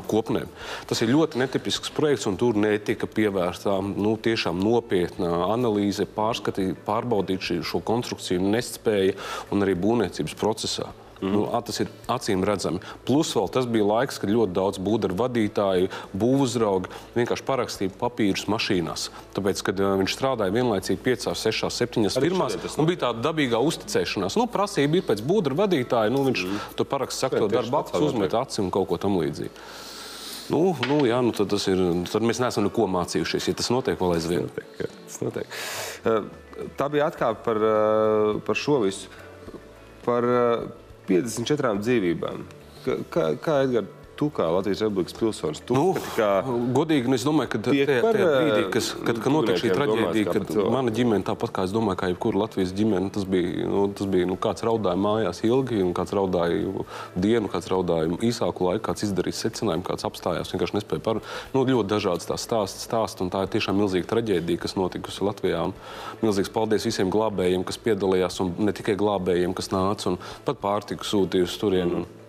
kopnēm. Tas ir ļoti netipisks projekts, un tur netika pievērsta nu, tiešām nopietna analīze, pārskatīt, pārbaudīt šī, šo konstrukciju nespēja un arī būvniecību būvniecības procesā. Mm. Nu, tas ir acīm redzami. Plus vēl tas bija laiks, kad ļoti daudz būvniecības vadītāju, būvuzraugi vienkārši parakstīja papīrus mašīnās. Tāpēc, kad uh, viņš strādāja vienlaicīgi 5, 6, 7 firmās, nu, bija tāda dabīgā uzticēšanās. Nu, prasība ir pēc būvniecības vadītāja, nu, viņš mm. tur paraksta sakto darbu aktu, uzmet un kaut ko tam līdzīgu. Nu, nu, jā, nu, tad, ir, tad mēs neesam neko mācījušies. Ja tas notiek vēl aizvien. Tas notiek, jā, tas notiek. Uh, tā bija atkāpe par, uh, par šo visu par 54 eh, dzīvībām. Kā, kā Edgars, tu kā Latvijas Republikas pilsonis, tu Nu, ka godīgi, nu, es domāju, ka tajā, tajā brīdī, eh, kas, kad, kad notiek šī traģēdija, kā kad mana ģimene, tāpat kā es domāju, kā jebkura Latvijas ģimene, tas bija, nu, tas bija nu, kāds raudāja mājās ilgi, un kāds raudāja dienu, kāds raudāja īsāku laiku, kāds izdarīja secinājumu, kāds apstājās, vienkārši nespēja par nu, ļoti dažādas tās stāstus, stāst, un tā ir tiešām milzīga traģēdija, kas notikusi Latvijā. Un milzīgs paldies visiem glābējiem, kas piedalījās, un ne tikai glābējiem, kas nāca un pat pārtiku sūtīja uz turieni. Un,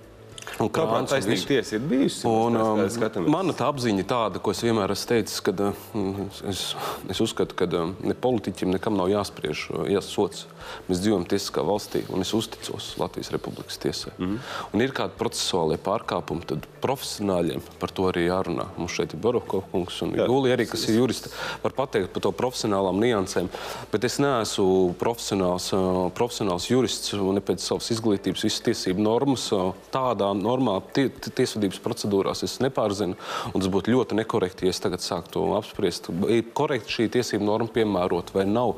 un kāpēc taisnīga visu. tiesa ir bijusi? Un, um, tā mana tā apziņa tāda, ko es vienmēr esmu teicis, ka uh, es, es uzskatu, ka um, ne politiķim nekam nav jāspriež uh, jāsots. Mēs dzīvojam tiesiskā valstī, un es uzticos Latvijas Republikas tiesai. Mm. -hmm. Un ir kādi procesuālie pārkāpumi, tad profesionāļiem par to arī jārunā. Mums šeit ir Borovko kungs un Jā. Jūlija arī, kas ir juristi, var pateikt par to profesionālām niansēm. Bet es neesmu profesionāls, profesionāls jurists un ne pēc savas izglītības visas tiesību normas. Tādā normā tie, tie- tiesvedības procedūrās es nepārzinu. Un tas būtu ļoti nekorekti, ja es tagad sāktu apspriest, ir korekti šī tiesību norma piemērot vai nav.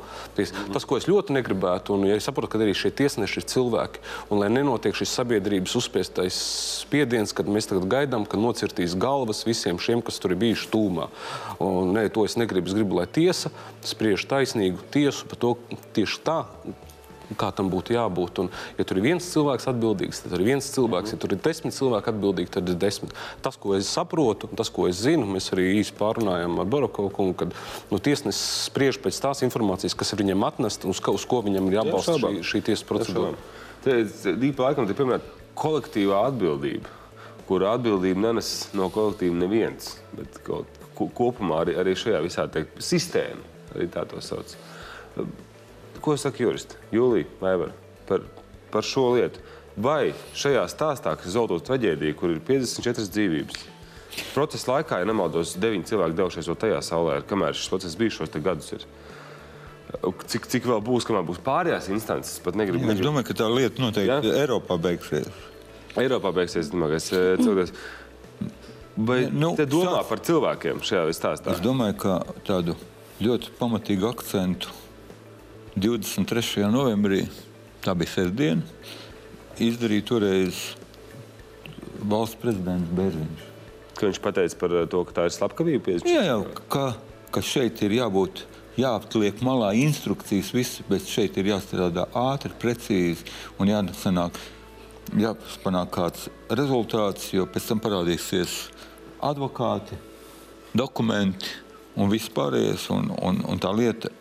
Tas, ko es ļoti negribētu, un ja es saprotu, ka arī šie tiesneši ir cilvēki, un lai nenotiek šis sabiedrības uzspiestais spiediens, kad mēs tagad gaidām, ka nocirtīs galvas visiem šiem, kas tur ir bijuši tūmā. Un, nē, to es negribu. Es gribu, lai tiesa spriež taisnīgu tiesu par to tieši tā. Kā tam būtu jābūt? Un, ja tur ir viens cilvēks atbildīgs, tad ir viens cilvēks. Ja tur ir desmit cilvēki atbildīgi, tad ir desmit. Tas, ko es saprotu, un tas, ko es zinu, mēs arī īsi pārunājām ar Barakovu kungu, kad nu, tiesnesis spriež pēc tās informācijas, kas ir viņam atnesta, uz, ka, uz ko viņam ir jābalsta šī, šī tiesas procedūra. Dīpa laikam, ir piemēram kolektīvā atbildība, kura atbildību nenes no kolektīva neviens. Bet kaut, ko, kopumā arī, arī šajā visā teikt, sistēma, arī tā to sauc. Ko saka juristi? Jūlija, Vaivar, par, par šo lietu. Vai šajā stāstā, kas zaudot traģēdiju, kur ir 54 dzīvības, procesa laikā, ja nemaldos, 9 cilvēki devušies vēl tajā saulē, kamēr šis process bija šos gadus. Ir. Cik, cik vēl būs, kamēr būs pārējās instances, pat negribu. Es domāju, ka tā lieta noteikti Jā? Eiropā beigsies. Eiropā beigsies, domāju, cilvēks. Vai Nu, te domā sāc- par cilvēkiem šajā stāstā? Es domāju, ka tādu ļoti pamatīgu akcentu 23. novembrī, tā bija sestdiena, izdarīja toreiz valsts prezidents Bērziņš. Ka viņš pateica par to, ka tā ir slepkavība. 50. Jā, jau, ka, ka šeit ir jābūt, jāatliek malā instrukcijas, viss, bet šeit ir jāstrādā ātri, precīzi un jāsanāk, jāpanāk kāds rezultāts, jo pēc tam parādīsies advokāti, dokumenti un viss pārējais, un, un, un tā lieta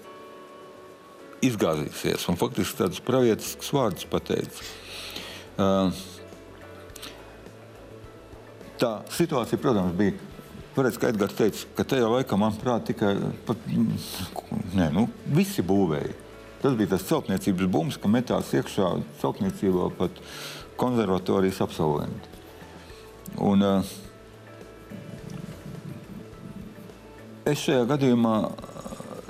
izgāzīsies. Un faktiski tādus pravietiskus vārdus pateica. Uh, tā situācija, protams, bija. Varētu, ka Edgars teica, ka tajā laikā, manuprāt, tikai pat, nē, nu, visi būvēja. Tas bija tas celtniecības bums, ka metās iekšā celtniecībā pat konservatorijas absolventi. Un, es šajā gadījumā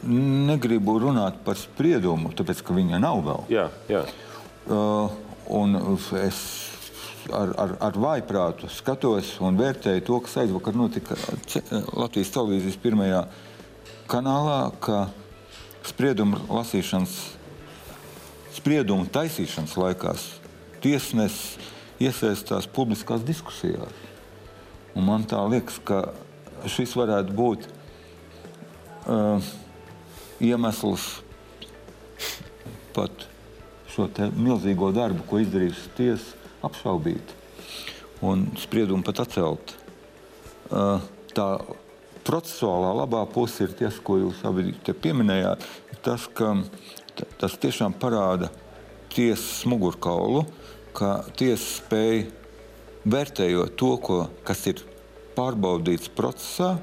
negribu runāt par spriedumu, tāpēc ka viņa nav vēl. Jā, jā. Uh, un es ar, ar, ar vājprātu skatos un vērtēju to, kas aizvakar notika Latvijas televīzijas pirmajā kanālā, ka spriedumu lasīšanas, spriedumu taisīšanas laikās tiesnesis iesaistās publiskās diskusijās. Un man tā liekas, ka šis varētu būt uh, iemesls pat šo milzīgo darbu, ko izdarījusi tiesa, apšaubīt un spriedumu pat atcelt. Uh, Tā procesuālā labā puse ir tas, ko jūs abi pieminējāt, tas, ka tas tiešām parāda tiesas mugurkaulu, ka tiesa spēja vērtējot to, ko, kas ir pārbaudīts procesā,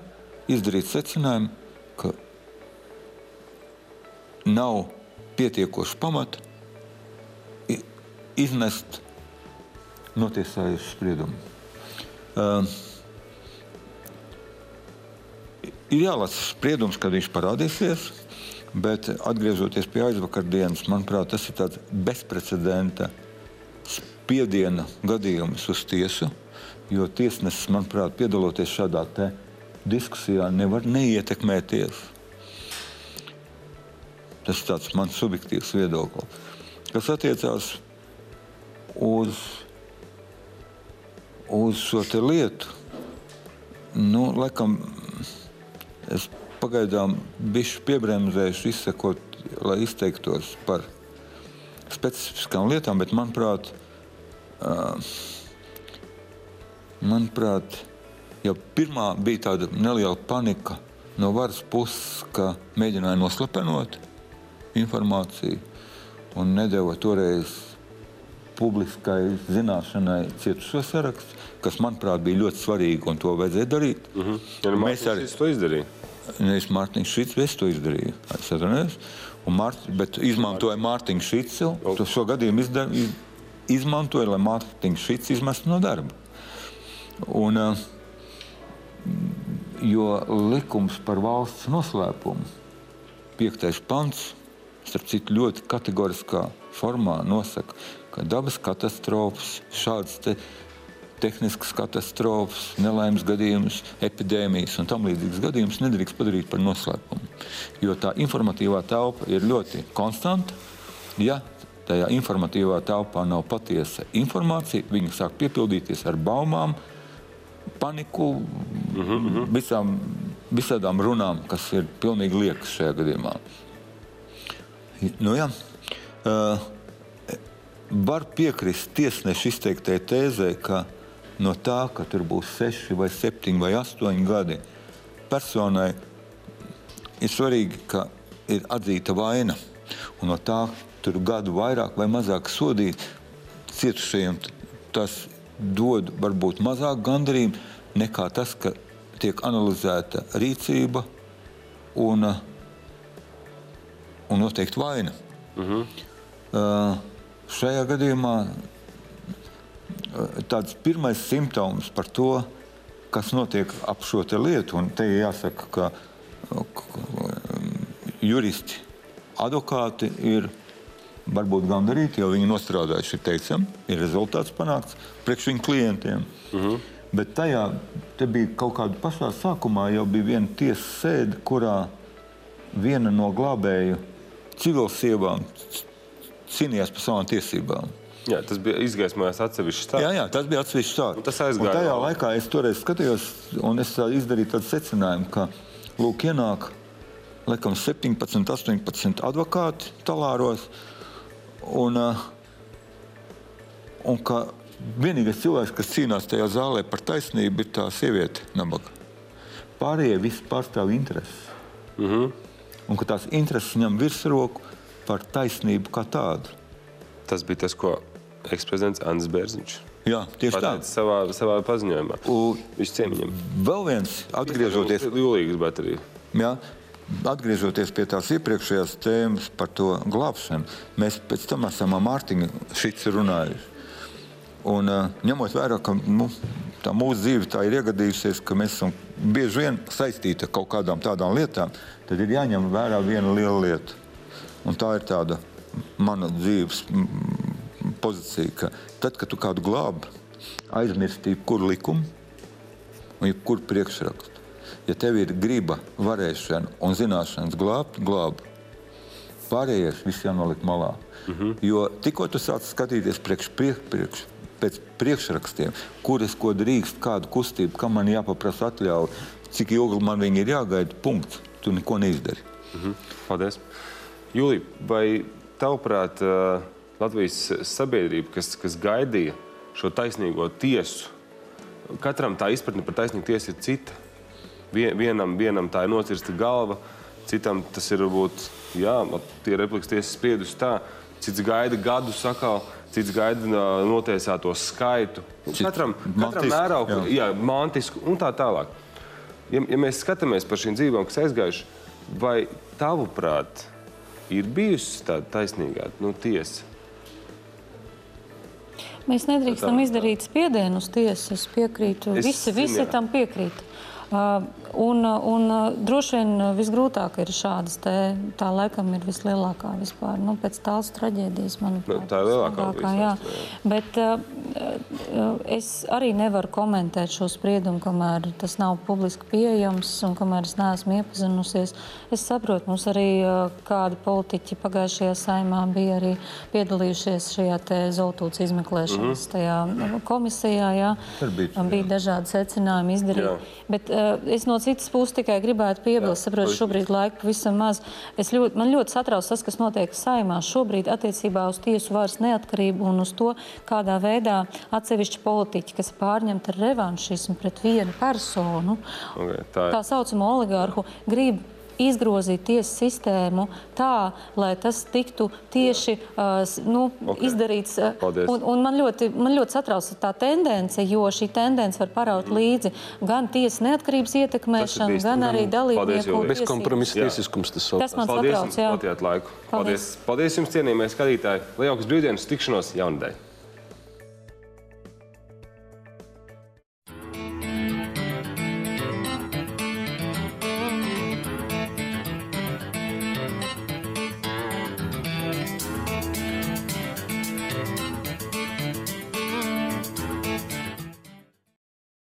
izdarīt secinājumu, nav pietiekoši pamata iznest notiesājušu spriedumu. Uh, ir jālasa spriedums, kad viņš parādīsies, bet atgriežoties pie aizvakardienas, manuprāt, tas ir tāds bezprecedenta spiediena gadījums uz tiesu, jo tiesnesis, manuprāt, piedaloties šādā diskusijā, nevar neietekmēties. Tas ir tāds mans subjektīvs viedoklis. Kas attiecās uz, uz šo lietu, nu, laikam, es pagaidām bijuši piebremzējuši, izsakot, lai izteiktos par specifiskām lietām, bet manuprāt, uh, manuprāt, jau pirmā bija tāda neliela panika no varas puses, ka mēģināja noslepenot informāciju un nedēva toreiz publiskai zināšanai cietušo sarakstu, kas, manuprāt, bija ļoti svarīgi un to vajadzēja darīt. Mm -hmm. ja, nu, Mēs arī to izdarījām. Nevis Mārtiņš Šits, es to izdarīju. Es. Mārt, bet izmantoja Mārtiņu Šicu. To šo gadījumu izdar, iz, izmantoja, lai Mārtiņš Šits izmestu no darba. Un, uh, jo likums par valsts noslēpumu, piektais pants, starp citu ļoti kategoriskā formā nosaka, ka dabas katastrofas, šādas te tehniskas katastrofas, nelaimes gadījumus, epidēmijas un tam līdzīgas gadījumus nedrīkst padarīt par noslēpumu. Jo tā informatīvā telpa ir ļoti konstanta. Ja tajā informatīvā telpā nav patiesa informācija, viņa sāk piepildīties ar baumām, paniku, mm -hmm. visām, visādām runām, kas ir pilnīgi liekas šajā gadījumā. Nu, jā. uh, var piekrist tiesneša izteiktajai tēzē, ka no tā, ka tur būs seši vai septiņi vai astoņi gadi, personai ir svarīgi, ka ir atzīta vaina. Un no tā tur gadu vairāk vai mazāk sodīt cietušajiem, tas dod varbūt mazāk gandarījumu nekā tas, ka tiek analizēta rīcība un, un noteikti vaina. Uh -huh. uh, šajā gadījumā tāds pirmais simptoms par to, kas notiek ap šo lietu, un te jāsaka, ka juristi, advokāti ir varbūt gandarīti, jo viņi nostrādājuši, ir teicami, ir rezultāts panākts priekš viņu klientiem. Uh mhm. -huh. Bet tajā bija kaut kāda pašā sākumā jau bija viena tiesas sēde, kurā viena no glābēju civilsievām cīnījās par savām tiesībām. Jā, tas bija izgaismojis atsevišķi stāsts. Jā, jā, tas bija atsevišķi stāsts. Tas aizgāja. Un tajā laikā es toreiz skatījos, un es izdarīju tādu secinājumu, ka, lūk, ienāk, laikam, 17, 18 advokāti talāros, Un, uh, un ka vienīgais cilvēks, kas cīnās tajā zālē par taisnību, ir tā sieviete, nabaga. Pārējie visi pārstāv intereses. Mm -hmm. Un ka tās intereses ņem virsroku par taisnību kā tādu. Tas bija tas, ko eksprezidents Andris Bērziņš Jā, tieši tā. Savā, savā paziņojumā. U, Viņš ciemiņam. Vēl viens, atgriežoties. Jūlīgas baterija. Jā, Atgriežoties pie tās iepriekšējās tēmas par to glābšanu, mēs pēc tam esam ar Mārtiņu šits runājuši. Un, uh, ņemot vērā, ka nu, tā mūsu dzīve tā ir iegadījusies, ka mēs esam bieži vien saistīti ar kaut kādām tādām lietām, tad ir jāņem vērā viena liela lieta. Un tā ir tāda mana dzīves pozīcija, ka tad, kad tu kādu glābi, aizmirsti jebkuru likumu un jebkuru priekšrakstu ja tev ir griba, varēšana un zināšanas glābt, glāb. Pārējais viss jānoliek malā. Mm -hmm. Jo tikko tu sāc skatīties priekš, priekš, priekš, pēc priekšrakstiem, kuras ko drīkst, kādu kustību, kam man jāpaprasa atļauja, cik ilgi man viņi ir jāgaida, punkts. Tu neko neizdari. Mm -hmm. Paldies. Jūlija, vai tavuprāt, Latvijas sabiedrība, kas, kas gaidīja šo taisnīgo tiesu, katram tā izpratne par taisnīgu tiesu ir cita? vienam, vienam tā ir nocirsta galva, citam tas ir varbūt, jā, tie replikas tiesas spriedusi tā, cits gaida gadu sakal, cits gaida notiesāto skaitu. Katram, katram mērauku, jā. jā, mantisku un tā tālāk. Ja, ja mēs skatāmies par šīm dzīvībām, kas aizgājuši, vai tavuprāt ir bijusi tāda taisnīgā nu, tiesa? Mēs nedrīkstam izdarīt spiedienu uz tiesu. Es piekrītu. Es, visi, visi tam piekrīt. Uh, un, un uh, droši vien uh, visgrūtāk ir šādas, te, tā laikam ir vislielākā vispār, nu, pēc tās traģēdijas, manuprāt. Nu, tā ir lielākā. Vislielākā, jā. jā. Bet es arī nevaru komentēt šo spriedumu, kamēr tas nav publiski pieejams un kamēr es neesmu iepazinusies. Es saprotu, mums arī kādi politiķi pagājušajā saimā bija arī piedalījušies šajā zeltūtas izmeklēšanas mm -hmm. komisijā. Jā. Bija, bija dažādi secinājumi izdarīti. Bet uh, es no citas puses tikai gribētu piebilst, saprotu, šobrīd laika pavisam maz. Es ļoti, man ļoti satrauc tas, kas notiek saimā šobrīd attiecībā uz tiesu varas neatkarību un uz to, kādā veidā atsevišķi politiķi, kas pārņemti ar revanšismu pret vienu personu, okay, tā, ir. tā saucamo oligārhu, grib izgrozīt tiesu sistēmu tā, lai tas tiktu tieši uh, nu, okay. izdarīts. Paldies. Un, un man, ļoti, man ļoti satrauc tā tendence, jo šī tendence var paraut mm. līdzi gan tiesas neatkarības ietekmēšanu, gan arī dalībnieku bezkompromisa tiesiskums. Tas, tas man Paldies, satrauc, jā. Paldies, laiku. Paldies. Paldies. Paldies jums, cienījamie skatītāji. Lielākas brīvdienas tikšanos jaunadēļ.